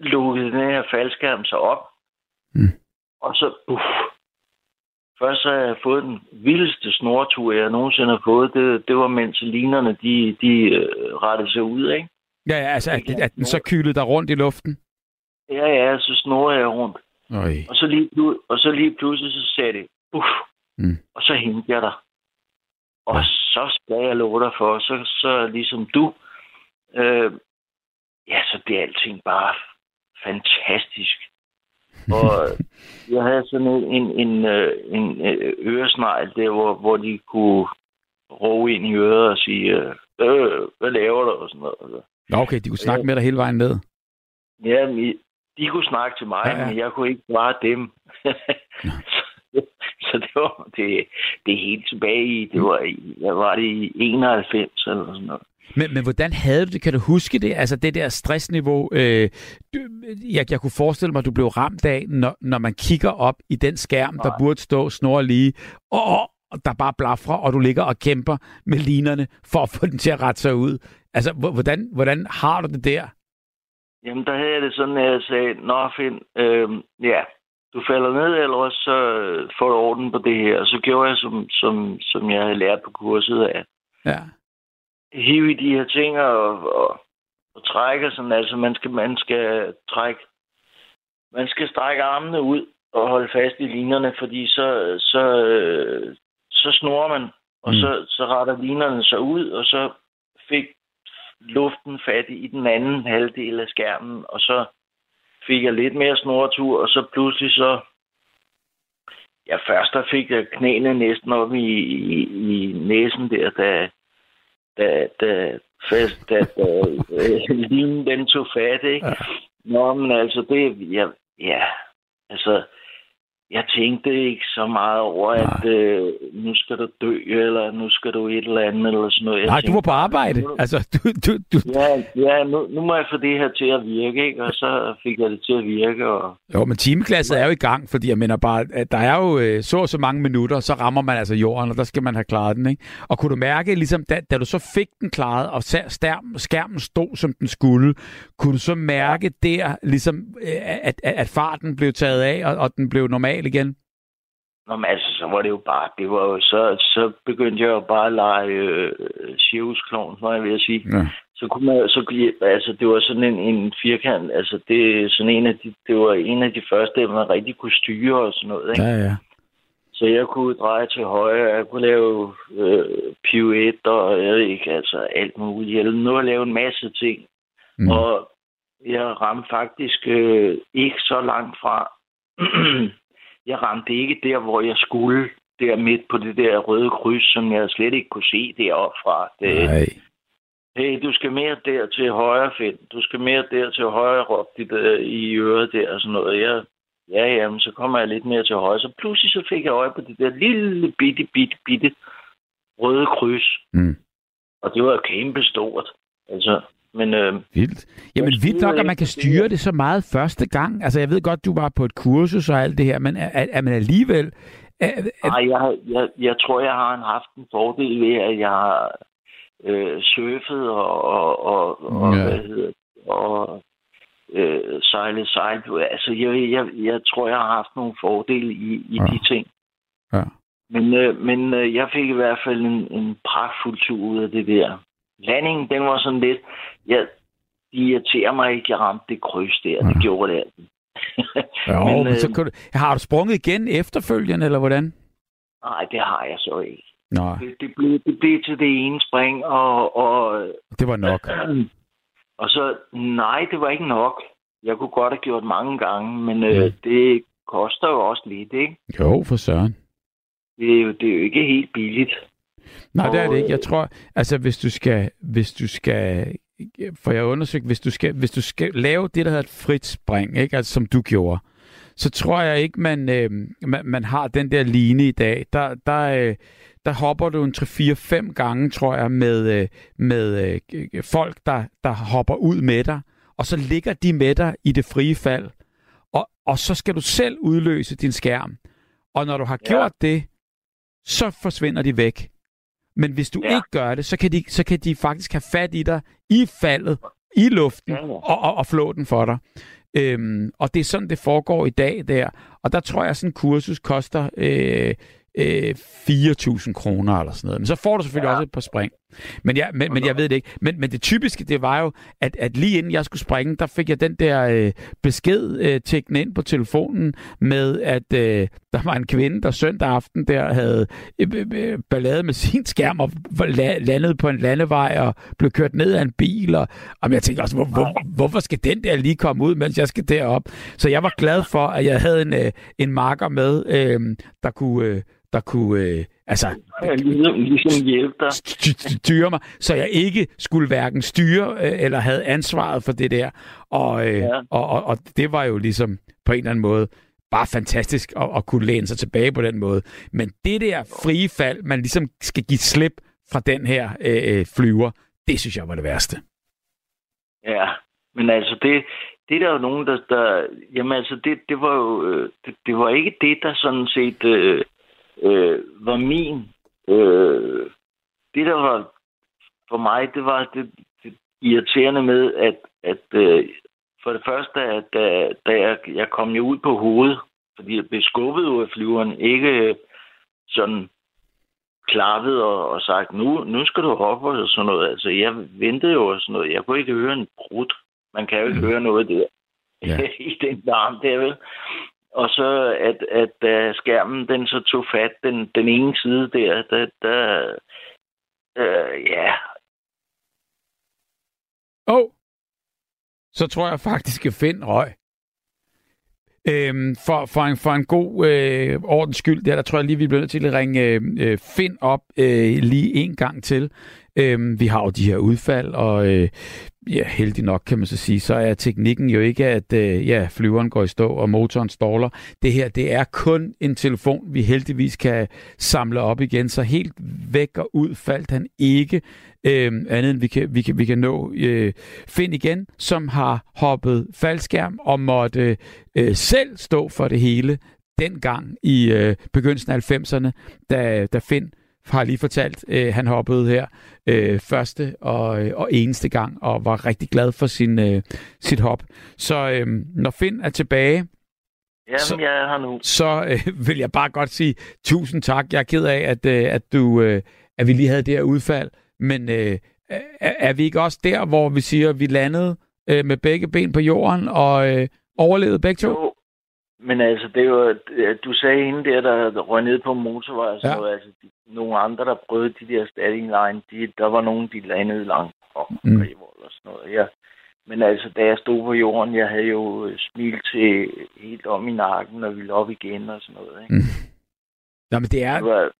lukkede den her faldskærm sig op, Mm. og så, uff, først så har jeg fået den vildeste snortur, jeg nogensinde har fået, det, det var mens linerne, de, de øh, rettede sig ud, ikke? Ja, ja altså, at, at den så kylede der rundt i luften? Ja, ja, så snorede jeg rundt. Øj. Og så lige, og så lige pludselig, så sagde det, uff, Mm. og så hængte jeg der. Og så skal jeg love dig for, så, så ligesom du, øh, ja, så det er alting bare fantastisk. Og jeg havde sådan en, en, en, øh, en øh, øresnegl der, hvor, hvor de kunne råbe ind i øret og sige, øh, øh, hvad laver du? Og sådan noget. Nå, okay, de kunne snakke med dig hele vejen ned. Ja, de kunne snakke til mig, Ja, ja, men jeg kunne ikke svare dem. så det var det, det helt tilbage i, det var, hvad var det i 91 eller sådan noget. Men, men hvordan havde du det? Kan du huske det? Altså det der stressniveau, øh, du, jeg, jeg kunne forestille mig, at du blev ramt af, når, når man kigger op i den skærm, der Nej. burde stå snor lige, og, og der bare blafrer, og du ligger og kæmper med linerne for at få den til at rette sig ud. Altså, hvor- hvordan, hvordan har du det der? Jamen, der havde jeg det sådan, at jeg sagde, Nå, Finn, øh, ja, du falder ned, eller også så øh, får du orden på det her. Og så gjorde jeg, som, som, som jeg havde lært på kurset, at Ja. Hive i de her ting og, og, og trække sådan. Altså, man skal, man skal trække, man skal strække armene ud og holde fast i linerne, fordi så, så, så snorer man, og Mm. så, så retter linerne sig ud, og så fik luften fat i den anden halvdel af skærmen, og så fik jeg lidt mere snortur, og så pludselig så... Ja, først der fik jeg knæene næsten op i, i, i næsen der, da, da, da, fast, da, da øh, linen den tog fat, ikke? Ja. Nå, men altså, det, ja, ja, altså, jeg tænkte ikke så meget over, at øh, nu skal du dø, eller nu skal du et eller andet, eller sådan noget. Jeg Nej, du var tænkte, på arbejde. Altså, du, du, du, Ja, ja nu, nu må jeg få det her til at virke, ikke? Og så fik jeg det til at virke, og Jo, men timeklasset er jo i gang, fordi jeg mener bare, at der er jo øh, så og så mange minutter, så rammer man altså jorden, og der skal man have klaret den, ikke? Og kunne du mærke, ligesom da, da du så fik den klaret, og skærmen, skærmen stod, som den skulle, kunne du så mærke der, ligesom, øh, at, at, at farten blev taget af, og, og den blev normal igen? Nå, men altså, så var det jo bare, det var jo, så, så begyndte jeg jo bare at lege øh, cirkusklovn, var jeg ved at sige. Ja. Så kunne man, så altså, det var sådan en, en firkant, altså, det, sådan en af de, det var en af de første, man rigtig kunne styre og sådan noget, ikke? Ja, ja. Så jeg kunne dreje til højre, jeg kunne lave øh, pirouette og jeg ved ikke, altså alt muligt. Jeg nåede at lave en masse ting. Mm. Og jeg ramte faktisk øh, ikke så langt fra. jeg ramte ikke der, hvor jeg skulle. Der midt på det der røde kryds, som jeg slet ikke kunne se deroppe fra. Det, Nej. hey, du skal mere der til højre, Finn. Du skal mere der til højre, råbte de der i øret der og sådan noget. Jeg, ja, jamen, så kommer jeg lidt mere til højre. Så pludselig så fik jeg øje på det der lille bitte, bitte, bitte røde kryds. Mm. Og det var jo kæmpe stort. Altså, men øh, Vildt. Jamen vildt nok, at man kan styre det så meget første gang. Altså, jeg ved godt, du var på et kursus og alt det her, men er, er, man alligevel... Er, er, Nej, jeg, jeg, jeg tror, jeg har haft en fordel ved, at jeg har øh, surfet og, og, og, og Ja. ja. hvad hedder og øh, sejlet sejl. Altså, jeg, jeg, jeg tror, jeg har haft nogle fordele i, i ja. de ting. Ja. Men, øh, men øh, jeg fik i hvert fald en, en pragtfuld tur ud af det der. Landingen, den var sådan lidt... Jeg, de irriterer mig ikke, jeg ramte det kryds der. Det Ja. gjorde det altså. jo, men, men, så øh, kan du, har du sprunget igen efterfølgende, eller hvordan? Nej, det har jeg så ikke. Nå, Det, det, blev, det blev til det ene spring, og, og, det var nok. og så, nej, det var ikke nok. Jeg kunne godt have gjort mange gange, men Ja. øh, det koster jo også lidt, ikke? Jo, for søren. Det er jo, det er jo ikke helt billigt. Nej, det er Og, det ikke. Jeg øh, tror, altså hvis du skal, hvis du skal, for jeg har undersøgt, hvis du skal, hvis du skal lave det, der hedder et frit spring, ikke? Altså, som du gjorde, så tror jeg ikke, man, øh, man, man har den der line i dag. Der, der, øh, der hopper du en 3-4-5 gange, tror jeg, med, øh, med øh, folk, der, der hopper ud med dig, og så ligger de med dig i det frie fald, og, og så skal du selv udløse din skærm. Og når du har Ja. gjort det, så forsvinder de væk. Men hvis du Ja. ikke gør det, så kan, de, så kan de faktisk have fat i dig i faldet, i luften, Ja, ja. og, og, og flå den for dig. Øhm, og det er sådan, det foregår i dag der. Og der tror jeg, at sådan en kursus koster øh, øh, 4.000 kroner eller sådan noget. Men så får du selvfølgelig ja. også et par spring. Men jeg, men, men jeg ved det ikke. Men, men det typiske, det var jo, at, at lige inden jeg skulle springe, der fik jeg den der øh, besked øh, tækkende ind på telefonen med, at øh, der var en kvinde, der søndag aften der havde øh, øh, øh, ballade med sin skærm og la- landet på en landevej og blev kørt ned af en bil. Og, og jeg tænkte også, hvor, hvor, hvorfor skal den der lige komme ud, mens jeg skal derop? Så jeg var glad for, at jeg havde en, øh, en marker med, øh, der kunne... Øh, der kunne øh, altså Ligesom, ligesom hjælpe dig. st- styre mig, så jeg ikke skulle hverken styre øh, eller havde ansvaret for det der. Og, øh, Ja. og, og, og det var jo ligesom på en eller anden måde bare fantastisk at, at kunne læne sig tilbage på den måde. Men det der frie fald, man ligesom skal give slip fra den her øh, øh, flyver, det synes jeg var det værste. Ja, men altså det, det er der jo nogen, der, der jamen altså det, det var jo, det, det var ikke det, der sådan set øh, øh, var min, øh, det der var for mig, det var det, det irriterende med, at, at øh, for det første, at da, da jeg, jeg kom jo ud på hovedet, fordi jeg blev skubbet ud af flyveren, ikke øh, sådan klappet og, og sagt, nu, nu skal du hoppe og sådan noget. Altså, jeg ventede jo og sådan noget. Jeg kunne ikke høre en brud. Man kan jo ikke mm. høre noget der Ja. i den larm der, vel? Og så, at, at da skærmen den så tog fat, den, den ene side der, der, der øh, ja, Åh, oh, så tror jeg faktisk, at Finn røg. Øhm, for, for, en, for en god øh, ordens skyld, der, der tror jeg lige, vi bliver nødt til at ringe øh, øh Finn op øh, lige en gang til. Øhm, vi har jo de her udfald, og øh, ja, heldig nok kan man så sige, så er teknikken jo ikke, at øh, ja, flyveren går i stå, og motoren ståler. Det her, det er kun en telefon, vi heldigvis kan samle op igen, så helt væk og ud faldt han ikke, øh, andet end vi kan, vi kan, vi kan nå øh, Finn igen, som har hoppet faldskærm og måtte øh, selv stå for det hele dengang i øh, begyndelsen af 90'erne, da, da Finn har lige fortalt, øh, han hoppede her øh, første og, øh, og eneste gang, og var rigtig glad for sin, øh, sit hop. Så øh, når Finn er tilbage, jamen, Så- jeg er her nu. så øh, vil jeg bare godt sige tusind tak. Jeg er ked af, at, øh, at, du, øh, at vi lige havde det her udfald, men øh, er, er vi ikke også der, hvor vi siger, at vi landede øh, med begge ben på jorden og øh, overlevede begge to? Jo, men altså, det at du sagde hende der, der røg ned på motorvej og Ja. noget, altså, de, nogle andre, der prøvede de der standing line, de, der var nogen, de landede langt op Mm. og sådan noget. Ja. Men altså, da jeg stod på jorden, jeg havde jo smilt til helt om i nakken, og ville op igen og sådan noget. Ikke? Mm. Nå, men det Det er, var,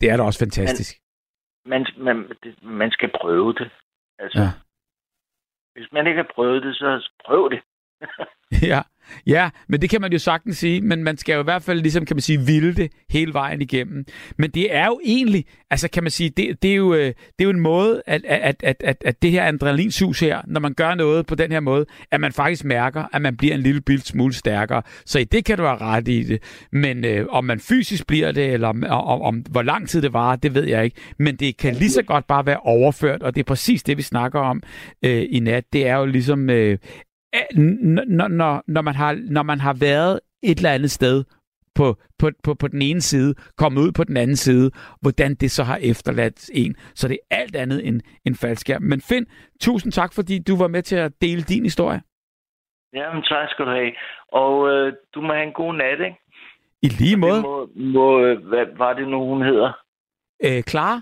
det er da også fantastisk. man, man, det, man skal prøve det. Altså, ja. hvis man ikke har prøvet det, så prøv det. Ja, ja, men det kan man jo sagtens sige, men man skal jo i hvert fald ligesom, kan man sige, ville det hele vejen igennem. Men det er jo egentlig, altså kan man sige, det, det, er, jo, øh, det er jo en måde, at, at, at, at, at det her adrenalinsus her, når man gør noget på den her måde, at man faktisk mærker, at man bliver en lille bilt smule stærkere. Så i det kan du have ret i det. Men øh, om man fysisk bliver det, eller om, om, om hvor lang tid det varer, det ved jeg ikke. Men det kan lige så godt bare være overført, og det er præcis det, vi snakker om øh, i nat. Det er jo ligesom, øh, når, når, når, man har, når man har været et eller andet sted på, på, på, på den ene side, kommet ud på den anden side, hvordan det så har efterladt en. Så det er alt andet end, end faldskærm. Men Finn, tusind tak, fordi du var med til at dele din historie. Jamen, tak skal du have. Og øh, du må have en god nat, ikke? I lige måde. Må, må, øh, hvad var det nu, hun hedder? Øh, Clara,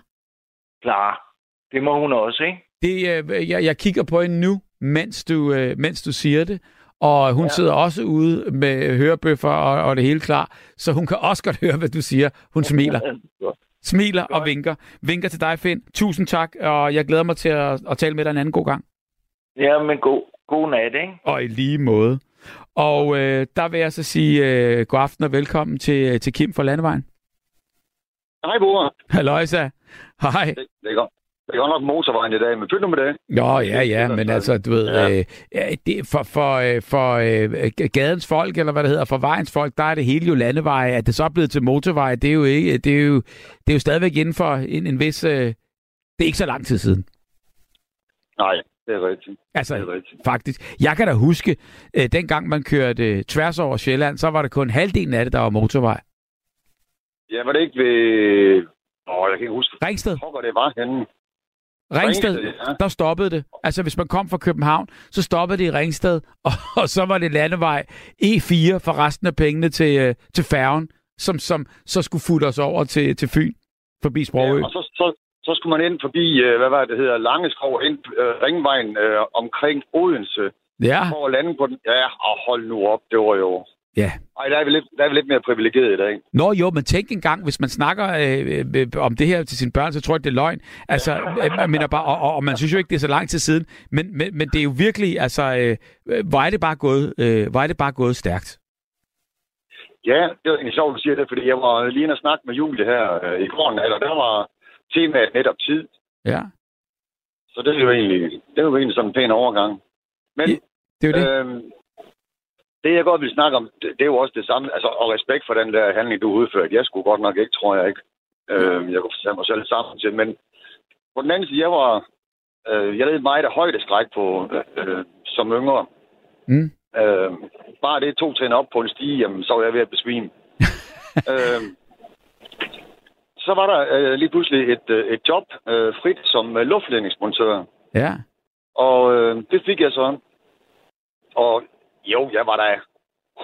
Klar. Det må hun også, ikke? det, øh, jeg, jeg kigger på hende nu, mens du, øh, mens du siger det. og hun ja. Sidder også ude med hørebøffer og, og det hele klar, så hun kan også godt høre, hvad du siger. Hun smiler, smiler og vinker. Vinker til dig, Finn. Tusind tak, og jeg glæder mig til at, at tale med dig en anden god gang. Ja, men god, god nat, ikke? Og i lige måde. Og øh, der vil jeg så sige øh, god aften og velkommen til, til Kim fra Landevejen. Hej, Bor. Halløjsa. Hej. Det, det, er godt. Det er godt nok motorvejen i dag, men pyt nu med det. Jo, ja, ja, men altså, du ved, Ja. øh, det, for, for, øh, for øh, gadens folk, eller hvad det hedder, for vejens folk, der er det hele jo landeveje. At det så er blevet til motorvej, det er jo, ikke, det er jo, det er jo stadigvæk inden for en, en vis... Øh, det er ikke så lang tid siden. Nej, det er rigtigt. Altså, Det er rigtigt. faktisk. Jeg kan da huske, øh, dengang man kørte øh, tværs over Sjælland, så var det kun halvdelen af det, der var motorvej. Ja, var det ikke ved... Åh, jeg kan ikke huske, Ringsted. hvor det var henne. Ringsted, Ringsted, ja. der stoppede det. Altså, hvis man kom fra København, så stoppede det i Ringsted, og, og så var det landevej E4 for resten af pengene til, øh, til færgen, som, som så skulle futte os over til, til Fyn, forbi Sprogø. Ja, og så, så, så skulle man ind forbi, øh, hvad var det, hedder, Langeskov, ind øh, Ringvejen øh, omkring Odense, Ja, for at lande på den. Ja, og hold nu op, det var jo... ja. Ej, der er vi lidt, der er vi lidt mere privilegeret i dag. Nå jo, men tænk engang, hvis man snakker øh, øh, om det her til sine børn, så tror jeg, det er løgn. Altså, øh, mener bare, og, og, og man synes jo ikke, det er så lang tid siden, men, men, men det er jo virkelig, altså, øh, øh, hvor er det bare gået, øh, hvor er det bare gået stærkt. Ja, det var egentlig sjovt, du siger det, fordi jeg var lige inde og snakke med Julie her øh, i går, eller der var temaet netop tid. Ja, Så det er jo egentlig, det er jo egentlig sådan en pæn overgang. Men Ja, det er jo det. øhm, det, jeg godt vil snakke om, det, det er jo også det samme, altså, og respekt for den der handling, du udførte. Jeg skulle godt nok ikke, tror jeg ikke. Øhm, jeg kunne sætte mig selv sammen til, men på den anden side, jeg var, øh, jeg led meget af højdeskræk på, øh, øh, som yngre. Mm. Øh, bare det to trin op på en stige, jamen, så var jeg ved at besvime. øh, så var der øh, lige pludselig et, øh, et job øh, frit som øh, luftledningsmontør. Ja. Og øh, det fik jeg så. Og jo, jeg var der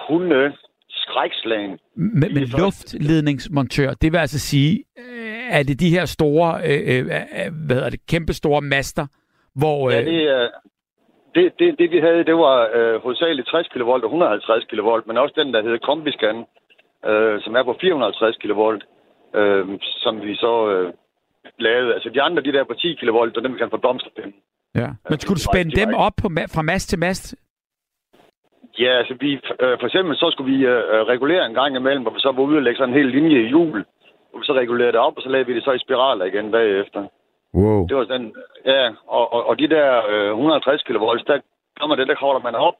hunde skrækslagen. Med, med luftledningsmontør, det vil altså sige, øh, er det de her store, øh, øh, øh, hvad hedder det, kæmpe store master, hvor... Øh, Ja, det, øh, det, det, det vi havde, det var øh, hovedsageligt 60 kV og 150 kV, men også den, der hedder Kombiscan, øh, som er på 450 kV, øh, som vi så øh, lavede. Altså de andre, de der på 10 kV, og dem vi kan få blomsterpinde. ja. Men skulle du spænde dem op på, fra mast til mast? Ja, altså vi, øh, for eksempel så skulle vi øh, regulere en gang imellem, hvor vi så var ude og lægge sådan en hel linje i hjul. Vi så regulerede det op, og så lavede vi det så i spiraler igen bagefter. Wow. Det var sådan, ja, og, og, og de der øh, 150 kV, der kommer det, der kravler man op.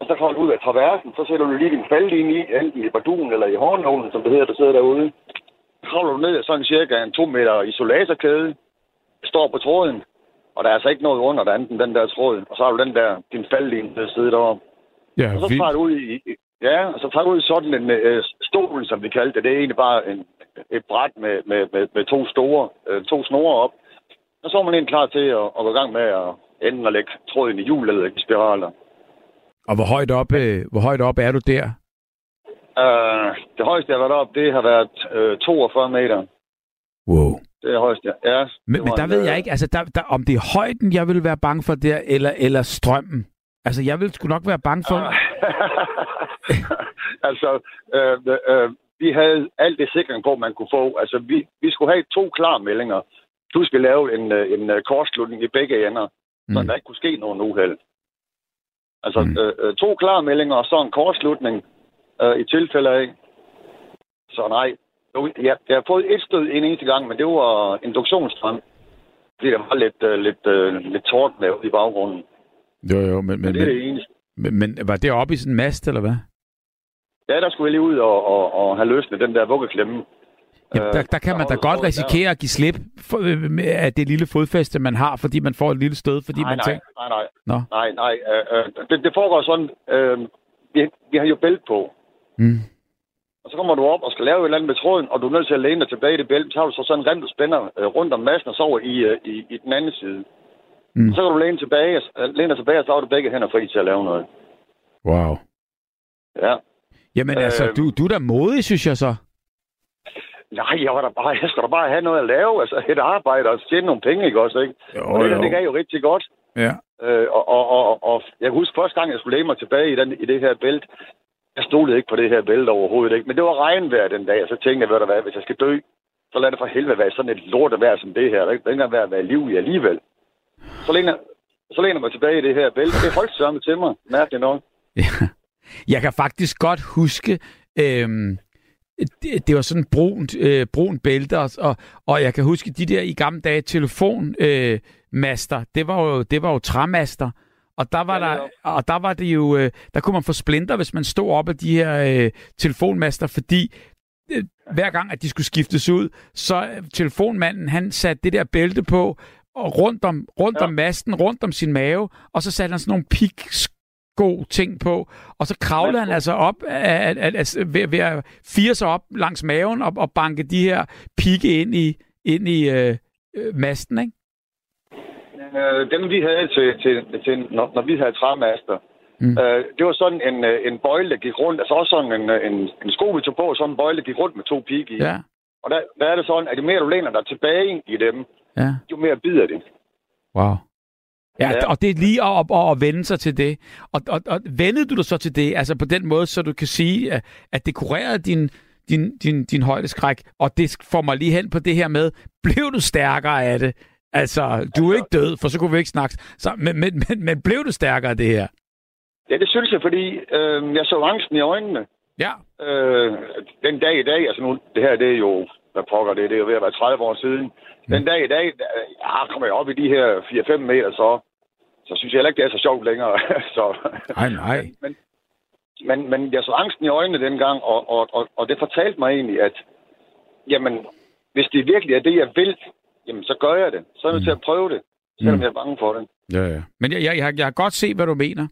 Og så kommer du ud af traversen, så sætter du lige din faldlinje i, enten i barduen eller i hårnålen, som det hedder, der sidder derude. Så kravler du ned af sådan cirka en 2 meter isolatorkæde, står på tråden, og der er altså ikke noget under end den der tråd. Og så har du den der, din faldlinje, der sidder deroppe. Ja, Og så tager vildt. du ud i, ja, og så tager du ud i sådan en øh, stol, som vi kaldte det. Det er egentlig bare en, et bræt med, med, med, med to store, øh, to snore op. Og så er man egentlig klar til at, at gå i gang med at enten at lægge tråden i hjul eller i spiraler. Og hvor højt op, øh, hvor højt op er du der? Uh, det højeste, jeg har været op, det har været øh, 42 meter. Wow. Det er højeste, ja. Men, Det men var der ved øh, jeg ikke, altså der, der, om det er højden, jeg vil være bange for der, eller, eller strømmen. Altså, jeg vil sgu nok være bange for... altså, øh, øh, vi havde alt det sikring på, man kunne få. Altså, vi, vi skulle have to klarmeldinger. Du skal lave en, øh, en øh, kortslutning i begge ender, mm. så der ikke kunne ske nogen uheld. Altså, Mm. øh, øh, to klarmeldinger og så en kortslutning øh, i tilfælde af. Så nej, jeg, jeg har fået et stød en eneste gang, men det var induktionsstrøm. Fordi der var lidt, øh, lidt, øh, lidt torden lavet i baggrunden. Jo, jo, men, Men, det er det eneste. men, men var det oppe i sådan en mast, eller hvad? Ja, der skulle jeg lige ud og, og, og have løsnet den der vuggeklemme. Jamen, Øh, der, der kan man da der godt risikere at give slip for, øh, af det lille fodfæste, man har, fordi man får et lille stød, fordi nej, man nej, tænker... nej, nej, Nå. nej, nej. Øh, øh, det, det foregår sådan, øh, vi, vi har jo bælt på, Mm. og så kommer du op og skal lave et eller andet med tråden, og du er nødt til at læne dig tilbage i det bælte, så har du så sådan en rem, du spænder øh, rundt om massen og så over i, øh, i, i den anden side. Mm. Så kan du læne, tilbage, øh, læne dig tilbage, og så har du begge hænder fri til at lave noget. Wow. Ja. Jamen øh, altså, Øh. du, du er da modig, synes jeg så. Nej, jeg, var da bare, jeg skal da bare have noget at lave, altså et arbejde og tjene nogle penge, ikke også, ikke? Jo, Og det, her, det gav jo rigtig godt. Ja. Øh, og, og, og, og jeg kan huske første gang, jeg skulle lægge mig tilbage i, den, i det her bælte, jeg stolede ikke på det her bælte overhovedet ikke. Men det var regnvejr den dag, og så tænkte jeg, ved du hvad, hvis jeg skal dø, så lad det for helvede være sådan et lort vejr som det her. Der er ikke engang være at være liv i alligevel. Så læner, så læner mig tilbage i det her bælte. Det holdt sammen til mig, mærkeligt nok. Ja. Jeg kan faktisk godt huske, øhm, det, det var sådan brunt, øh, brun bælte, og, og jeg kan huske de der i gamle dage telefonmaster, øh, master, det var jo, det var jo træmaster, og der var, ja, der, og der var det jo, øh, der kunne man få splinter, hvis man stod op af de her øh, telefonmaster, fordi øh, hver gang, at de skulle skiftes ud, så øh, telefonmanden, han satte det der bælte på, og rundt om, rundt ja. om masten, rundt om sin mave, og så satte han sådan nogle pik god ting på, og så kravlede han altså op af, af, af, ved, ved at fire sig op langs maven og, og banke de her pigge ind i, ind i øh, øh, masten, ikke? Øh, dem vi havde til, til, til når, når vi havde træmaster, mm. øh, det var sådan en, øh, en bøjle, der gik rundt, altså også sådan en, øh, en, en sko, vi tog på, sådan en bøjle, der gik rundt med to pigge i. Ja. Og der, der er det sådan, at jo mere du læner dig tilbage i dem, ja. jo mere bider det. Wow. Ja, ja, og det er lige at, at, at vende sig til det. Og, og, og vendede du dig så til det, altså på den måde, så du kan sige, at det kurerede din, din, din, din højdeskræk, og det får mig lige hen på det her med, blev du stærkere af det? Altså, du er ikke død, for så kunne vi ikke snakke. Så, men, men, men, men blev du stærkere af det her? Ja, det synes jeg, fordi øh, jeg så angsten i øjnene. Ja. Øh, den dag i dag, altså nu, det her, det er jo, hvad pokker det, det er jo ved at være 30 år siden. Mm. Den dag i dag, ja, kommer jeg op i de her 4-5 meter, så, så synes jeg heller ikke, det er så sjovt længere. så, nej, nej. Men, men, men jeg så angsten i øjnene dengang, og, og, og, og det fortalte mig egentlig, at jamen, hvis det virkelig er det, jeg vil, jamen så gør jeg det. Så er jeg mm. til at prøve det, selvom mm. jeg er bange for det. Ja, ja. Men jeg, jeg, jeg, jeg har godt set, hvad du mener.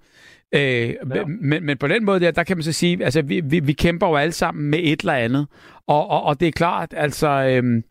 Øh, ja. men, men på den måde der, der kan man så sige, altså vi, vi, vi kæmper jo alle sammen med et eller andet. Og, og, og det er klart, altså øhm,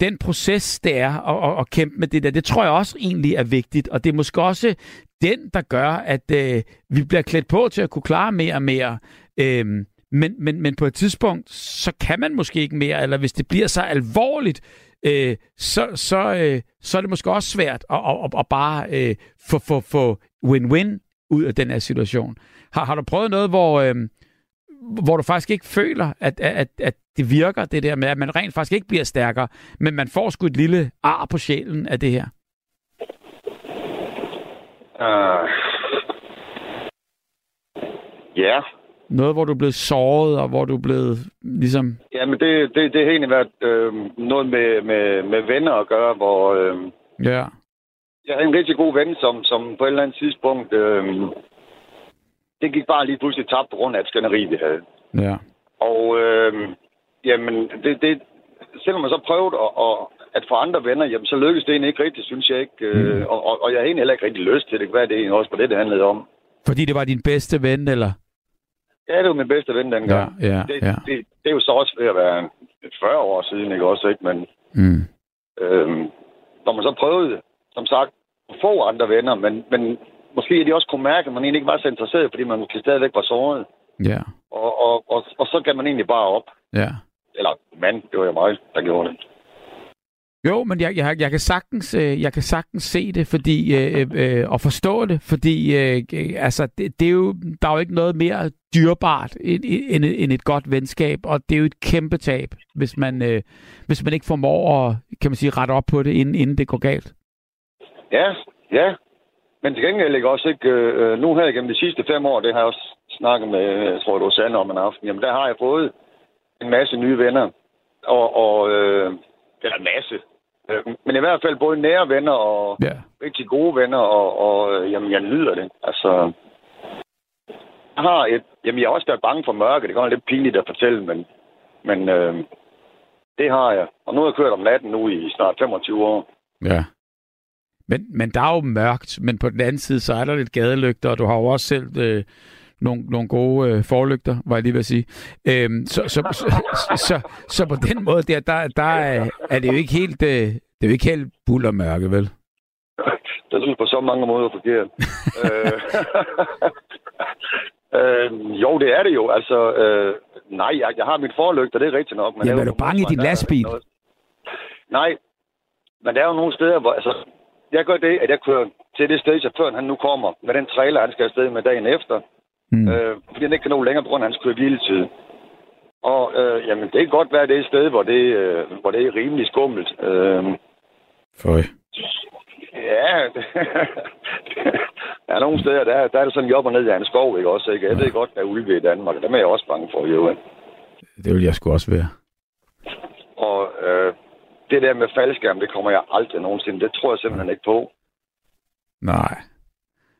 den proces, det er at, at, at kæmpe med det der, det tror jeg også egentlig er vigtigt. Og det er måske også den, der gør, at øh, vi bliver klædt på til at kunne klare mere og mere. Øhm, men, men, men på et tidspunkt, så kan man måske ikke mere, eller hvis det bliver så alvorligt, øh, så, så, øh, så er det måske også svært at, at, at bare øh, få, få, få win-win ud af den her situation. Har, har du prøvet noget, hvor, øh, hvor du faktisk ikke føler, at, at, at det virker, det der med, at man rent faktisk ikke bliver stærkere, men man får sgu et lille ar på sjælen af det her? Uh, ja, noget, hvor du er blevet såret, og hvor du er blevet ligesom... Jamen, det, det, det har egentlig været øh, noget med, med, med venner at gøre, hvor... Øh, ja. Jeg har en rigtig god ven, som, som på et eller andet tidspunkt... Øh, det gik bare lige pludselig tabt på grund af et skænderi, vi havde. Ja. Og øh, jamen, det, det, selvom man så prøvede at, at, at få andre venner, jamen, så lykkedes det egentlig ikke rigtigt, synes jeg ikke. Øh, mm. og, og, og jeg har egentlig heller ikke rigtig lyst til det. Hvad er det egentlig også på det, det handlede om? Fordi det var din bedste ven, eller? Ja, det var min bedste ven dengang. Ja, ja, det, ja. Det, det, er jo så også ved at være 40 år siden, ikke også, ikke? Men mm. øhm, når man så prøvede, som sagt, at få andre venner, men, men måske de også kunne mærke, at man egentlig ikke var så interesseret, fordi man måske stadigvæk var såret. Ja. Og, og, og, og så kan man egentlig bare op. Ja. Eller mand, det var jo mig, der gjorde det. Jo, men jeg, jeg, jeg, kan sagtens, øh, jeg kan sagtens se det fordi øh, øh, og forstå det, fordi øh, altså, det, det er jo, der er jo ikke noget mere dyrbart end, end, end et godt venskab, og det er jo et kæmpe tab, hvis man, øh, hvis man ikke formår at kan man sige, rette op på det, inden, inden det går galt. Ja, ja. Men til gengæld ikke også ikke, øh, nu her gennem de sidste fem år, det har jeg også snakket med, jeg tror det var Sande om en aften, jamen der har jeg fået en masse nye venner, og, og øh, eller en masse, Øh, men i hvert fald både nære venner og ja. rigtig gode venner, og, og øh, jamen, jeg nyder det. Altså, jeg har et, jamen, jeg har også været bange for mørke. Det kan være lidt pinligt at fortælle, men, men øh, det har jeg. Og nu har jeg kørt om natten nu i snart 25 år. Ja. Men, men der er jo mørkt, men på den anden side, så er der lidt gadelygter, og du har jo også selv øh, nogle, nogle gode øh, forlygter, var jeg lige ved at sige. Øhm, så, så, så, så, så, på den måde der, der, der er, er det jo ikke helt, øh, det er jo ikke helt buller mørke, vel? Det synes på så mange måder forkert. øh, øh, jo, det er det jo. Altså, øh, nej, jeg, jeg har mit forlygter, det er rigtigt nok. Men Jamen, er du bange i din lastbil? Nej, men der er jo nogle steder, hvor... Altså, jeg gør det, at jeg kører til det sted, chaufføren han nu kommer, med den trailer, han skal afsted med dagen efter. Mm. Øh, fordi han ikke kan nå længere på grund af hans kørebiltid. Og øh, jamen, det kan godt være det er et sted, hvor det, øh, hvor det er rimelig skummelt. Øh, Føj. Ja, der er nogle steder, der, der er det sådan og ned i en skov, ikke også? Ikke? Jeg ved godt, der er ulve i Danmark, og dem er jeg også bange for, jo. Det vil jeg sgu også være. Og øh, det der med faldskærm, det kommer jeg aldrig nogensinde. Det tror jeg simpelthen ikke på. Nej.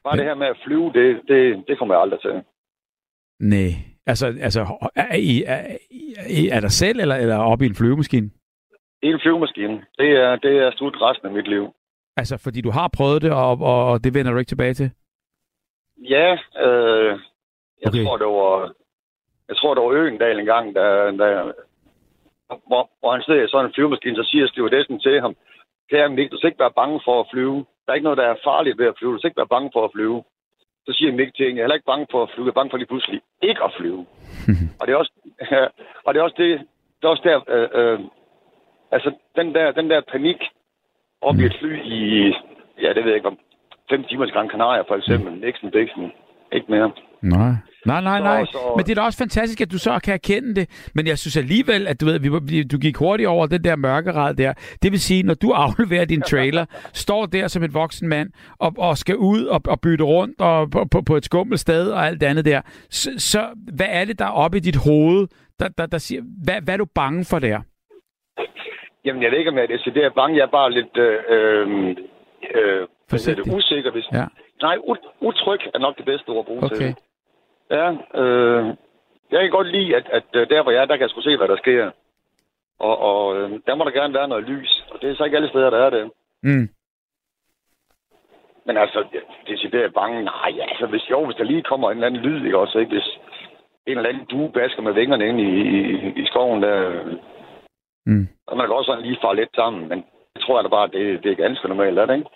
Bare det her med at flyve, det, det, det kommer jeg aldrig til. Nej. Altså, altså er, I, er, I, er der selv, eller, eller oppe i en flyvemaskine? I en flyvemaskine. Det er, det er slut resten af mit liv. Altså, fordi du har prøvet det, og, og, og det vender du ikke tilbage til? Ja, øh, jeg Okay. tror, det var... Jeg tror, det var Øgendal en gang, der, der, hvor, hvor han sidder i sådan en flyvemaskine, så siger stewardessen til ham, kære Mik, du skal ikke være bange for at flyve. Der er ikke noget, der er farligt ved at flyve. Du skal ikke være bange for at flyve. Så siger Mik til hende, jeg er heller ikke bange for at flyve. Jeg er bange for lige pludselig ikke at flyve. og det er også, og det er også det, det er også der, øh, øh, altså den der, den der panik op i et fly i, ja, det ved jeg ikke om, fem timers Gran Canaria for eksempel, Nixon, Dixon, ikke mere. Nej. Nej, nej, Så- nej. så- Men det er da også fantastisk, at du så kan erkende det. Men jeg synes alligevel, at du ved, du gik hurtigt over den der mørkerad der. Det vil sige, når du afleverer din trailer, står der som et voksen mand og, og skal ud og, og bytte rundt og på, på, på et skummelt sted og alt det andet der. Så, så hvad er det der er oppe i dit hoved, der, der, der siger, hvad, hvad er du bange for der? Jamen, jeg ved ikke, om jeg er decideret bange. Jeg er bare lidt øh, øh, øh, Forsigtig. det, usikker. Hvis... Ja. Nej, ut- utryg er nok det bedste ord at bruge til Okay. det. Ja, øh, jeg kan godt lide, at, at øh, der hvor jeg er, der kan jeg sgu se, hvad der sker. Og, og øh, der må der gerne være noget lys. Og det er så ikke alle steder, der er det. Mm. Men altså, det decideret bange, nej, altså hvis, jo, hvis der lige kommer en eller anden lyd, ikke også, ikke? Hvis en eller anden due basker med vingerne ind i, i, i skoven, der, Mm. og man kan også sådan lige fare lidt sammen, men jeg tror jeg da bare, det, det er ganske normalt, er det ikke?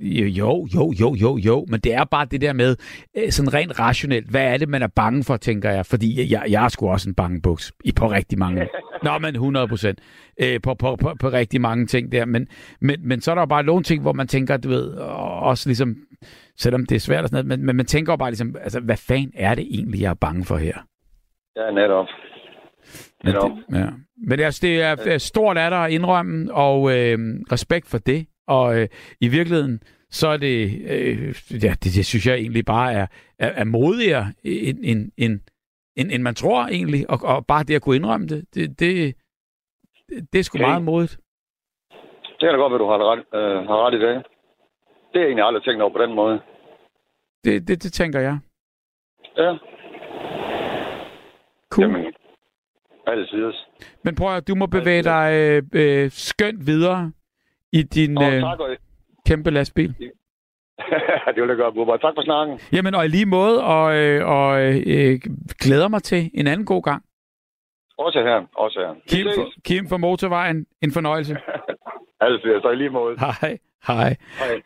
Jo, jo, jo, jo, jo, men det er bare det der med, øh, sådan rent rationelt, hvad er det, man er bange for, tænker jeg, fordi jeg, jeg er sgu også en bangebuks i på rigtig mange, nå, men 100 procent, øh, på, på, på, på rigtig mange ting der, men, men, men så er der jo bare nogle ting, hvor man tænker, du ved, og også ligesom, selvom det er svært og sådan noget, men, men man tænker jo bare ligesom, altså, hvad fanden er det egentlig, jeg er bange for her? Ja, netop. Men Netop. det, ja. Men altså, det er er stort af dig at indrømme, og øh, respekt for det. Og øh, i virkeligheden, så er det, øh, ja, det, det synes jeg egentlig bare er, er, er modigere, end, end, end, end, end man tror egentlig. Og, og bare det at kunne indrømme det, det, det, det, er sgu Okay. meget modigt. Det kan da godt være, du har ret, øh, har ret i det. Det jeg egentlig aldrig tænkt over på den måde. Det, det, det tænker jeg. Ja, Cool. jamen, altid. Men prøv at du må bevæge dig øh, øh, skønt videre i din Og øh, kæmpe lastbil. det vil jeg gøre, Bubber. Tak for snakken. Jamen, og i lige måde, og, øh, og øh, glæder mig til en anden god gang. Også her, også her. Kim for, Kim for Motorvejen, en fornøjelse. Altid, så i lige måde. Hej. Hej. Hej.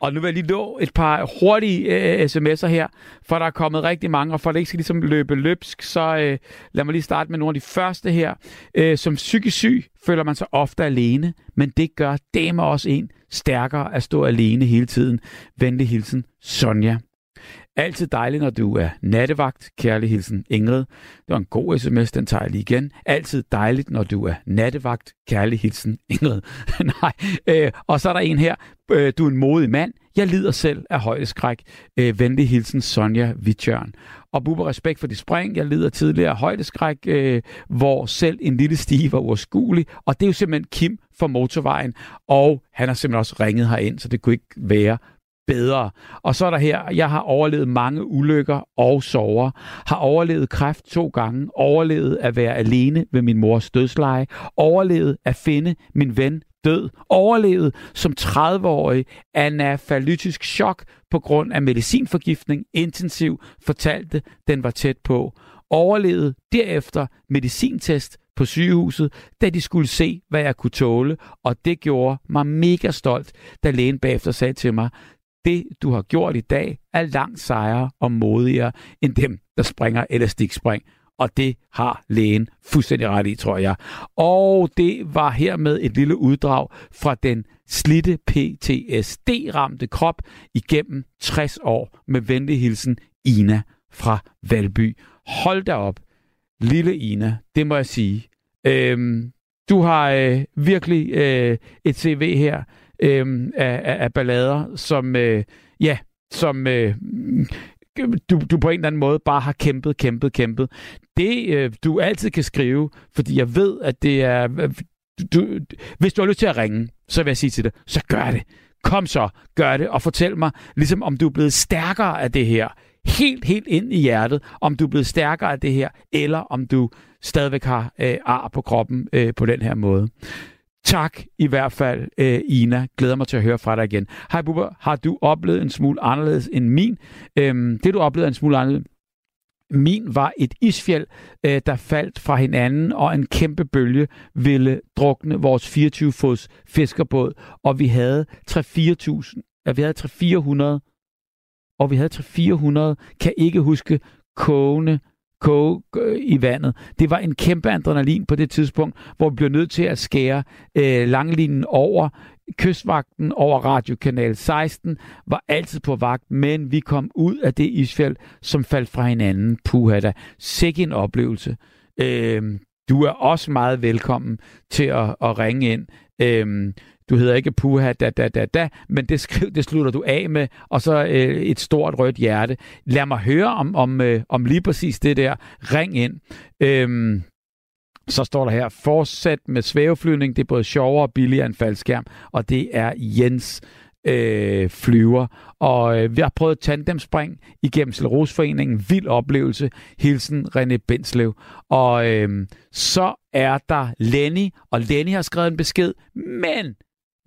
Og nu vil jeg lige nå et par hurtige øh, sms'er her, for der er kommet rigtig mange, og for at det ikke skal ligesom løbe løbsk, så øh, lad mig lige starte med nogle af de første her. Øh, som psykisk syg føler man sig ofte alene, men det gør dame også en stærkere at stå alene hele tiden. Venlig hilsen, Sonja. Altid dejligt, når du er nattevagt. Kærlig hilsen, Ingrid. Det var en god sms, den tager jeg lige igen. Altid dejligt, når du er nattevagt. Kærlig hilsen, Ingrid. Nej. Øh, og så er der en her. Øh, du er en modig mand. Jeg lider selv af højdeskræk. Øh, venlig hilsen, Sonja Vitjørn. Og Bubber, respekt for dit spring. Jeg lider tidligere af højdeskræk, øh, hvor selv en lille stige var uoverskuelig. Og det er jo simpelthen Kim fra Motorvejen. Og han har simpelthen også ringet herind, så det kunne ikke være bedre. Og så er der her, jeg har overlevet mange ulykker og sover, har overlevet kræft to gange, overlevet at være alene ved min mors dødsleje, overlevet at finde min ven død, overlevet som 30-årig anafalytisk chok på grund af medicinforgiftning, intensiv, fortalte, den var tæt på, overlevet derefter medicintest på sygehuset, da de skulle se, hvad jeg kunne tåle, og det gjorde mig mega stolt, da lægen bagefter sagde til mig, det, du har gjort i dag, er langt sejere og modigere end dem, der springer elastikspring. Og det har lægen fuldstændig ret i, tror jeg. Og det var hermed et lille uddrag fra den slitte PTSD-ramte krop igennem 60 år. Med venlig hilsen, Ina fra Valby. Hold da op, lille Ina, det må jeg sige. Øhm, du har øh, virkelig øh, et CV her øh, af, af, af ballader, som, øh, ja, som øh, du, du på en eller anden måde bare har kæmpet, kæmpet, kæmpet. Det, øh, du altid kan skrive, fordi jeg ved, at det er... Øh, du, hvis du har lyst til at ringe, så vil jeg sige til dig, så gør det. Kom så, gør det, og fortæl mig, ligesom om du er blevet stærkere af det her. Helt, helt ind i hjertet, om du er blevet stærkere af det her, eller om du stadigvæk har øh, ar på kroppen øh, på den her måde. Tak i hvert fald, øh, Ina. Glæder mig til at høre fra dig igen. Hej Bubber, har du oplevet en smule anderledes end min? Øhm, det du oplevede en smule anderledes, min var et isfjeld, øh, der faldt fra hinanden, og en kæmpe bølge ville drukne vores 24-fods fiskerbåd, og vi havde 3-4.000, ja, vi havde 3-400, og vi havde 3-400, kan ikke huske, kogende koge øh, i vandet. Det var en kæmpe adrenalin på det tidspunkt, hvor vi blev nødt til at skære øh, langlinjen over. Kystvagten over radiokanal 16 var altid på vagt, men vi kom ud af det isfjeld, som faldt fra hinanden. Puha da. Sikke en oplevelse. Øh, du er også meget velkommen til at, at ringe ind. Øh, du hedder ikke puha da da da da, men det, skriv, det slutter du af med, og så øh, et stort rødt hjerte. Lad mig høre om, om, øh, om lige præcis det der. Ring ind. Øhm, så står der her, fortsæt med svæveflyvning. Det er både sjovere og billigere end faldskærm, og det er Jens øh, flyver. Og øh, vi har prøvet tandemspring igennem Slerosforeningen. Vild oplevelse. Hilsen René Benslev. Og øh, så er der Lenny, og Lenny har skrevet en besked, men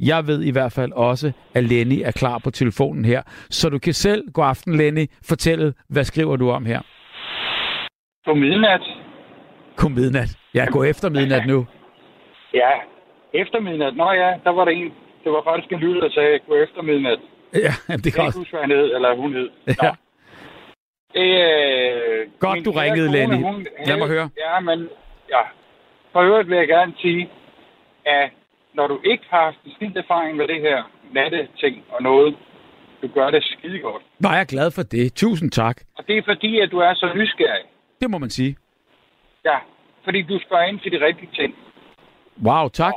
jeg ved i hvert fald også, at Lenny er klar på telefonen her. Så du kan selv, god aften Lenny, fortælle, hvad skriver du om her? På midnat. God midnat. Ja, gå efter midnat nu. Ja, efter midnat. Nå ja, der var der en. Det var faktisk en lyd, der sagde, gå efter midnat. Ja, det kan også. Jeg hed, eller hun hed. Ja. Øh, Godt, du ringede, kone, Lenny. Hun, Lad mig høre. Ja, men ja. For øvrigt vil jeg gerne sige, at når du ikke har en erfaring med det her natte-ting og noget, du gør det skide godt. Nå, jeg er glad for det. Tusind tak. Og det er fordi, at du er så nysgerrig. Det må man sige. Ja, fordi du spørger ind til de rigtige ting. Wow, tak.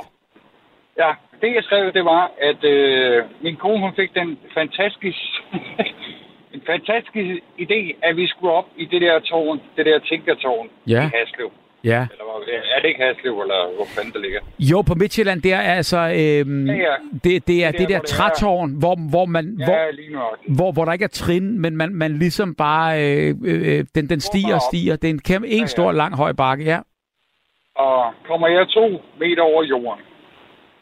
Ja, det jeg skrev, det var, at øh, min kone hun fik den fantastiske, en fantastisk idé, at vi skulle op i det der tårn, det der tænkertårn ja. i Haslev. Ja. Eller er det ikke Haslev, eller hvor fanden det ligger? Jo, på Midtjylland, der er altså... Øhm, ja, ja. Det, det er det, det der, der trætårn, hvor, hvor man... Ja, hvor, lige. Hvor, hvor der ikke er trin, men man, man ligesom bare... Øh, øh, den, den stiger og stiger. Det er en, kæmpe, en ja, ja. stor, lang, høj bakke, ja. Og kommer jeg to meter over jorden,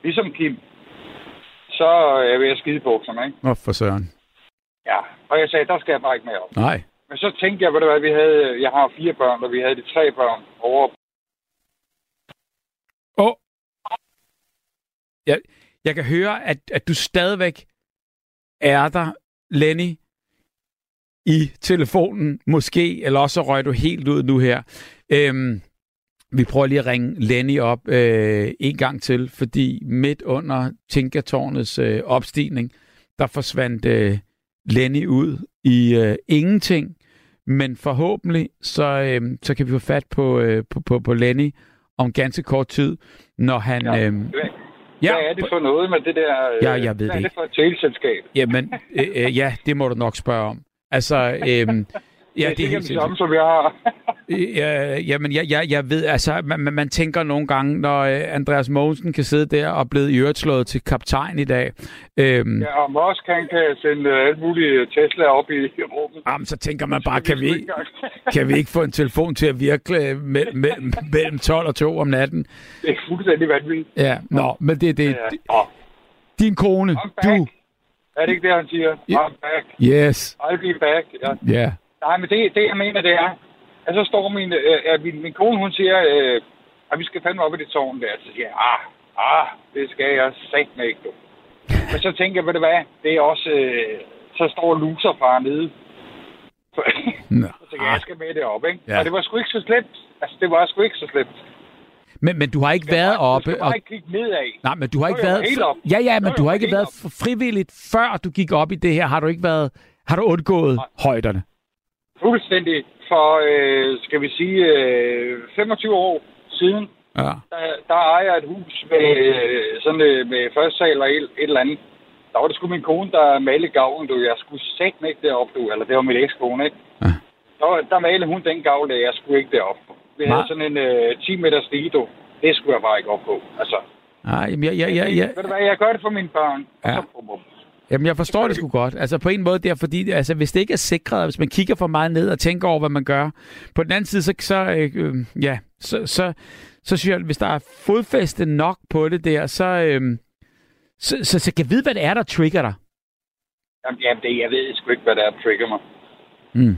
ligesom Kim, så er jeg skide på bukserne, ikke? Oh, for søren. Ja, og jeg sagde, der skal jeg bare ikke mere op. Nej. Men så tænkte jeg, ved du hvad, vi havde, jeg har fire børn, og vi havde de tre børn over. Åh. Jeg, jeg kan høre, at, at du stadigvæk er der, Lenny, i telefonen, måske, eller også røg du helt ud nu her. Øhm, vi prøver lige at ringe Lenny op øh, en gang til, fordi midt under Tinkertårnets øh, opstigning, der forsvandt øh, Lenny ud i øh, ingenting. Men forhåbentlig, så, øh, så kan vi få fat på, øh, på, på, på Lenny om ganske kort tid, når han... Ja. Øh, Ja, hvad er det for noget med det der... Øh, ja, jeg ved hvad det er det for et teleselskab? Jamen, øh, øh, ja, det må du nok spørge om. Altså, øh, Ja, det er, helt det samme, som jeg har. ja, jamen, jeg, jeg, jeg ved, altså, man, man tænker nogle gange, når øh, Andreas Mogensen kan sidde der og blive i øvrigt slået til kaptajn i dag. Øhm, ja, og Mosk kan, kan sende uh, alt muligt Tesla op i, i rummet. Jamen, så tænker man bare, kan vi, kan vi ikke få en telefon til at virke øh, me, me, mellem 12 og 2 om natten? Det er fuldstændig vanvittigt. Ja, nå, men det er det. Ja. Din kone, du... Er det ikke det, han siger? I'm back. Yes. I'll be back. Ja. Yeah. Nej, men det, det jeg mener, det er, at så står min, øh, min, min kone, hun siger, øh, at vi skal fandme op i det tårn der. Så siger jeg, ah, ah, det skal jeg sagt med ikke, du. Men så tænker jeg, ved du hvad, det er også, øh, så står loserfar nede. Nå. så tænker jeg, jeg skal med det op, ikke? Ja. Og det var sgu ikke så slemt. Altså, det var sgu ikke så slemt. Men, men du har ikke Du været bare- Du oppe... skal Og, ikke kigge nedad. nej, men du har ikke været... Ja, ja, men du har ikke været frivilligt, før du gik op i det her. Har du ikke været... Har du undgået Nej. højderne? Fuldstændig. For, øh, skal vi sige, øh, 25 år siden, Ja. der, der ejer jeg et hus med, øh, sådan, øh, med første sal og et, et eller andet. Der var det sgu min kone, der malede gavlen, du. Jeg skulle sætte ikke derop, du. Eller det var min ekskone, ikke? Ja. Der, der malede hun den gavl, jeg skulle ikke derop. Vi havde Nej. sådan en øh, 10 meter stige, du. Det skulle jeg bare ikke op på. Altså, Nej, jeg, jeg, jeg, jeg, ved du hvad, jeg gør det for mine børn. og Ja. Så, bum, bum. Jamen, jeg forstår det sgu godt. Altså, på en måde der, fordi altså, hvis det ikke er sikret, hvis man kigger for meget ned og tænker over, hvad man gør, på den anden side, så, så, øh, øh, ja, så, så, så synes jeg, hvis der er fodfæste nok på det der, så, øh, så, så, så kan jeg vide, hvad det er, der trigger dig. Jamen, det, jeg ved sgu ikke, hvad der er, der trigger mig. Mm.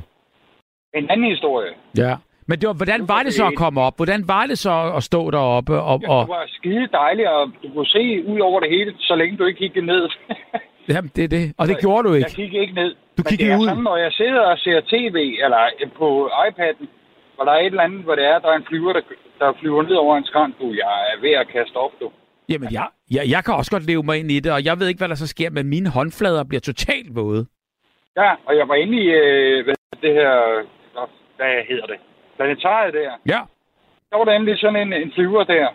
En anden historie. Ja. Men det var, hvordan var det så at komme op? Hvordan var det så at stå deroppe? Og, Ja, og, det var skide dejligt, og du kunne se ud over det hele, så længe du ikke kiggede ned. jamen, det er det. Og det gjorde du Jeg ikke. kiggede ikke ned. Du Men kiggede det er ud. sådan, når jeg sidder og ser tv, eller på iPad'en, hvor der er et eller andet, hvor det er, der er en flyver, der, der flyver ned over en skrant, du. Jeg er ved at kaste op, du. Jamen, jeg, jeg, jeg kan også godt leve mig ind i det, og jeg ved ikke, hvad der så sker, men mine håndflader bliver totalt våde. Ja, og jeg var inde i øh, hvad, det her, hvad hedder det, planetariet der. Ja. Der var der endelig sådan en, en flyver der.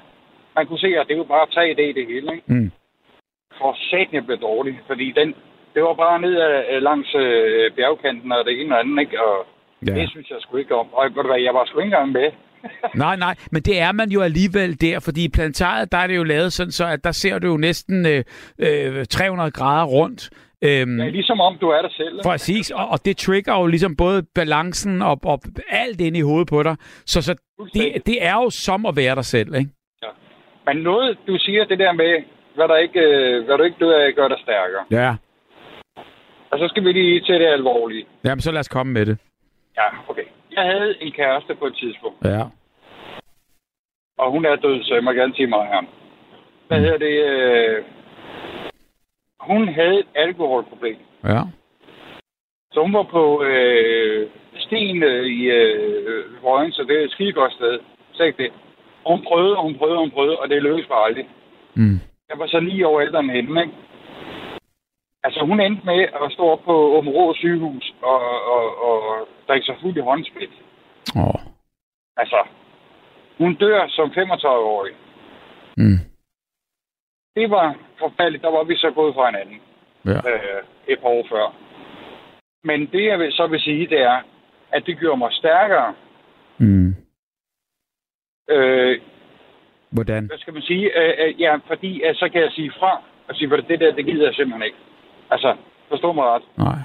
Man kunne se, at det var bare 3D det hele, ikke? Mm. For satan, jeg blev dårlig, fordi den, det var bare ned ad, langs øh, bjergkanten og det ene og andet, ikke? Og Ja. ja. det synes jeg sgu ikke om. Og ved du hvad, jeg var sgu ikke engang med. Nej, nej, men det er man jo alligevel der, fordi i planetariet, der er det jo lavet sådan, så at der ser du jo næsten øh, øh, 300 grader rundt. Øhm, Ja, ligesom om du er der selv. ikke? Præcis, og, og det trigger jo ligesom både balancen og, og alt ind i hovedet på dig. Så, så det, det er jo som at være dig selv, ikke? Men noget, du siger det der med, hvad, der ikke, øh, hvad du ikke dør af, gør dig stærkere. Ja. Og så skal vi lige til det alvorlige. Jamen, så lad os komme med det. Ja, okay. Jeg havde en kæreste på et tidspunkt, Ja. og hun er død, så jeg må gerne sige mig her. Hvad hedder det? Øh... Hun havde et alkoholproblem. Ja. Så hun var på øh, stien øh, i øh, Røgen, så det er et skide godt sted. Så ikke det. Og hun prøvede, og hun prøvede, og hun prøvede, og det lykkedes bare aldrig. Mm. Jeg var så lige over ældre end hende, ikke? Altså, hun endte med at stå op på Åben sygehus og, og, og drikke sig fuld i håndsprit. Åh. Altså, hun dør som 35-årig. Mm. Det var forfærdeligt. Der var vi så gået fra hinanden Ja. øh, et par år før. Men det, jeg vil, så vil sige, det er, at det gjorde mig stærkere. Mm. Øh, Hvordan? hvad skal man sige? Øh, øh, ja, fordi øh, så kan jeg sige fra og sige, det der, det gider jeg simpelthen ikke. Altså, forstå mig ret. Nej.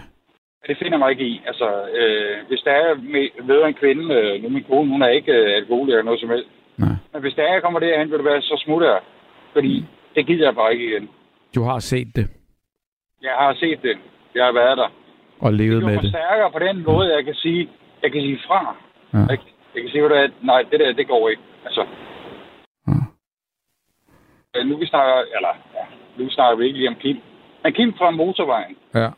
Det finder mig ikke i. Altså, øh, hvis der er med, en kvinde, øh, nu min kone, hun er ikke øh, alkoholiker eller noget som helst. Nej. Men hvis der er, jeg kommer derhen, vil du være, så smutter jeg. Fordi det gider jeg bare ikke igen. Du har set det Jeg har set det. Jeg har været der. og Det levet med mig det. stærkere på den måde, jeg kan sige, jeg kan sige fra. Ja. Jeg, jeg kan sige, at nej, det der, det går ikke. Altså, nu vi snakker, eller ja, nu snakker vi ikke lige om Kim. Men Kim fra motorvejen. Ja.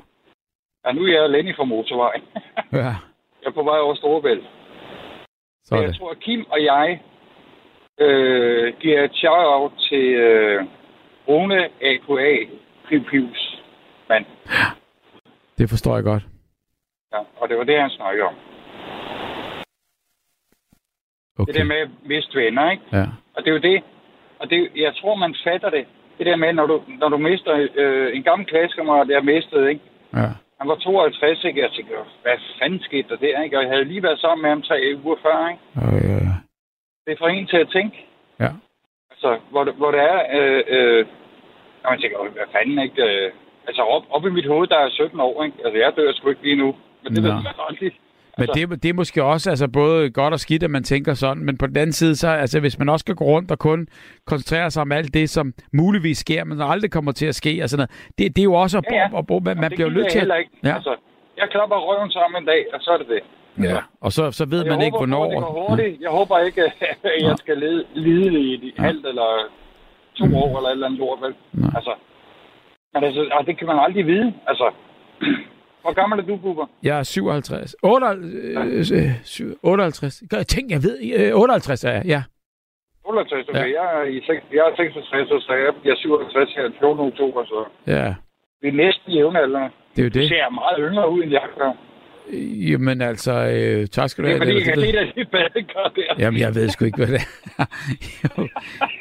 Ja, nu er jeg Lenny fra motorvejen. Ja. jeg er på vej over Storebælt. Så jeg tror, at Kim og jeg øh, giver et shout-out til øh, Rune A.K.A. Piv Pivs mand. Det forstår jeg godt. Ja, og det var det, han snakkede om. Okay. Det der med at miste venner, ikke? Ja. Og det er jo det. Og det, jeg tror, man fatter det. Det der med, når du, når du mister øh, en gammel klassekammerat, jeg mistede, ikke? Ja. Han var 52, ikke? Jeg tænkte, hvad fanden skete der der, ikke? Og jeg havde lige været sammen med ham tre uger før, ikke? Og, ja. Det er for en til at tænke. Ja. Altså, hvor, hvor det er... Øh, øh, og man tænker, hvad fanden, ikke? Øh, altså, op, op i mit hoved, der er 17 år, ikke? Altså, jeg dør sgu ikke lige nu. Men det Nå. ved man aldrig. Men Altså- det, det er måske også altså, både godt og skidt, at man tænker sådan, men på den anden side, så, altså, hvis man også skal gå rundt og kun koncentrere sig om alt det, som muligvis sker, men aldrig kommer til at ske, altså, det, det er jo også, at, Ja, ja. at, man, man det bliver jo nødt til at... ikke. Ja. Altså, jeg klapper røven sammen en dag, og så er det det. Ja. Og så, så ved Jeg man ikke, håber, hvornår... det går hurtigt. Jeg håber ikke, at jeg skal lide, lide i et halvt eller to år eller et eller andet lort, vel? Nej. Altså, men altså, og det kan man aldrig vide. Altså, hvor gammel er du, Bubber? Jeg er 57. 58. Øh, syv- 58. Gør- Tænk, jeg ved... Øh, 58 er jeg, ja. 68, Ja. ja. jeg, er i, seks- jeg er 66, så jeg bliver 57 her den 14. oktober, så Ja, vi er næsten jævnaldrende. det er jo Det det. ser meget yngre ud, end jeg gør. Jamen altså, øh, tak skal du Det er have. fordi, jeg kan det der, det gør der. Jamen, jeg ved sgu ikke, hvad det er.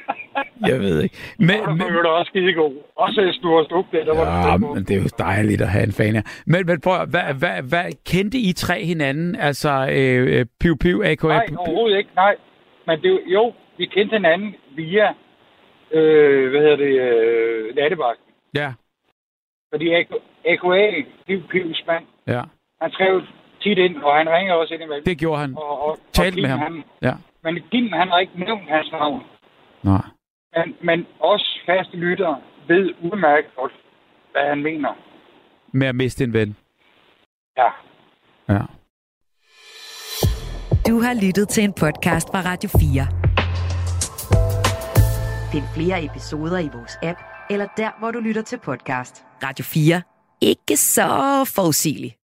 Jeg ved ikke. Men, Men, men, men, var også skide god. Også Sture Stup der, der var ja, du men det er jo dejligt at have en fan her. Men, men prøv, hvad, hvad, hvad, kendte I tre hinanden? Altså, øh, øh, Piu Piu, AKA? Nej, overhovedet ikke, nej. Men det, jo- vi kendte hinanden via, øh, hvad hedder det, øh, nattevagten. Ja, Fordi AKA, Piv Pivs mand, ja. han skrev tit ind, og han ringer også ind imellem. Det gjorde han. og, og, Talte og med ham. Han, Ja. men Kim, han har ikke nævnt hans navn. Nej. Men, men os faste lyttere ved udmærket godt, hvad han mener. Med at miste en ven. Ja. Ja. Du har lyttet til en podcast fra Radio 4. Find flere episoder i vores app, eller der, hvor du lytter til podcast. Radio 4. Ikke så forudsigeligt.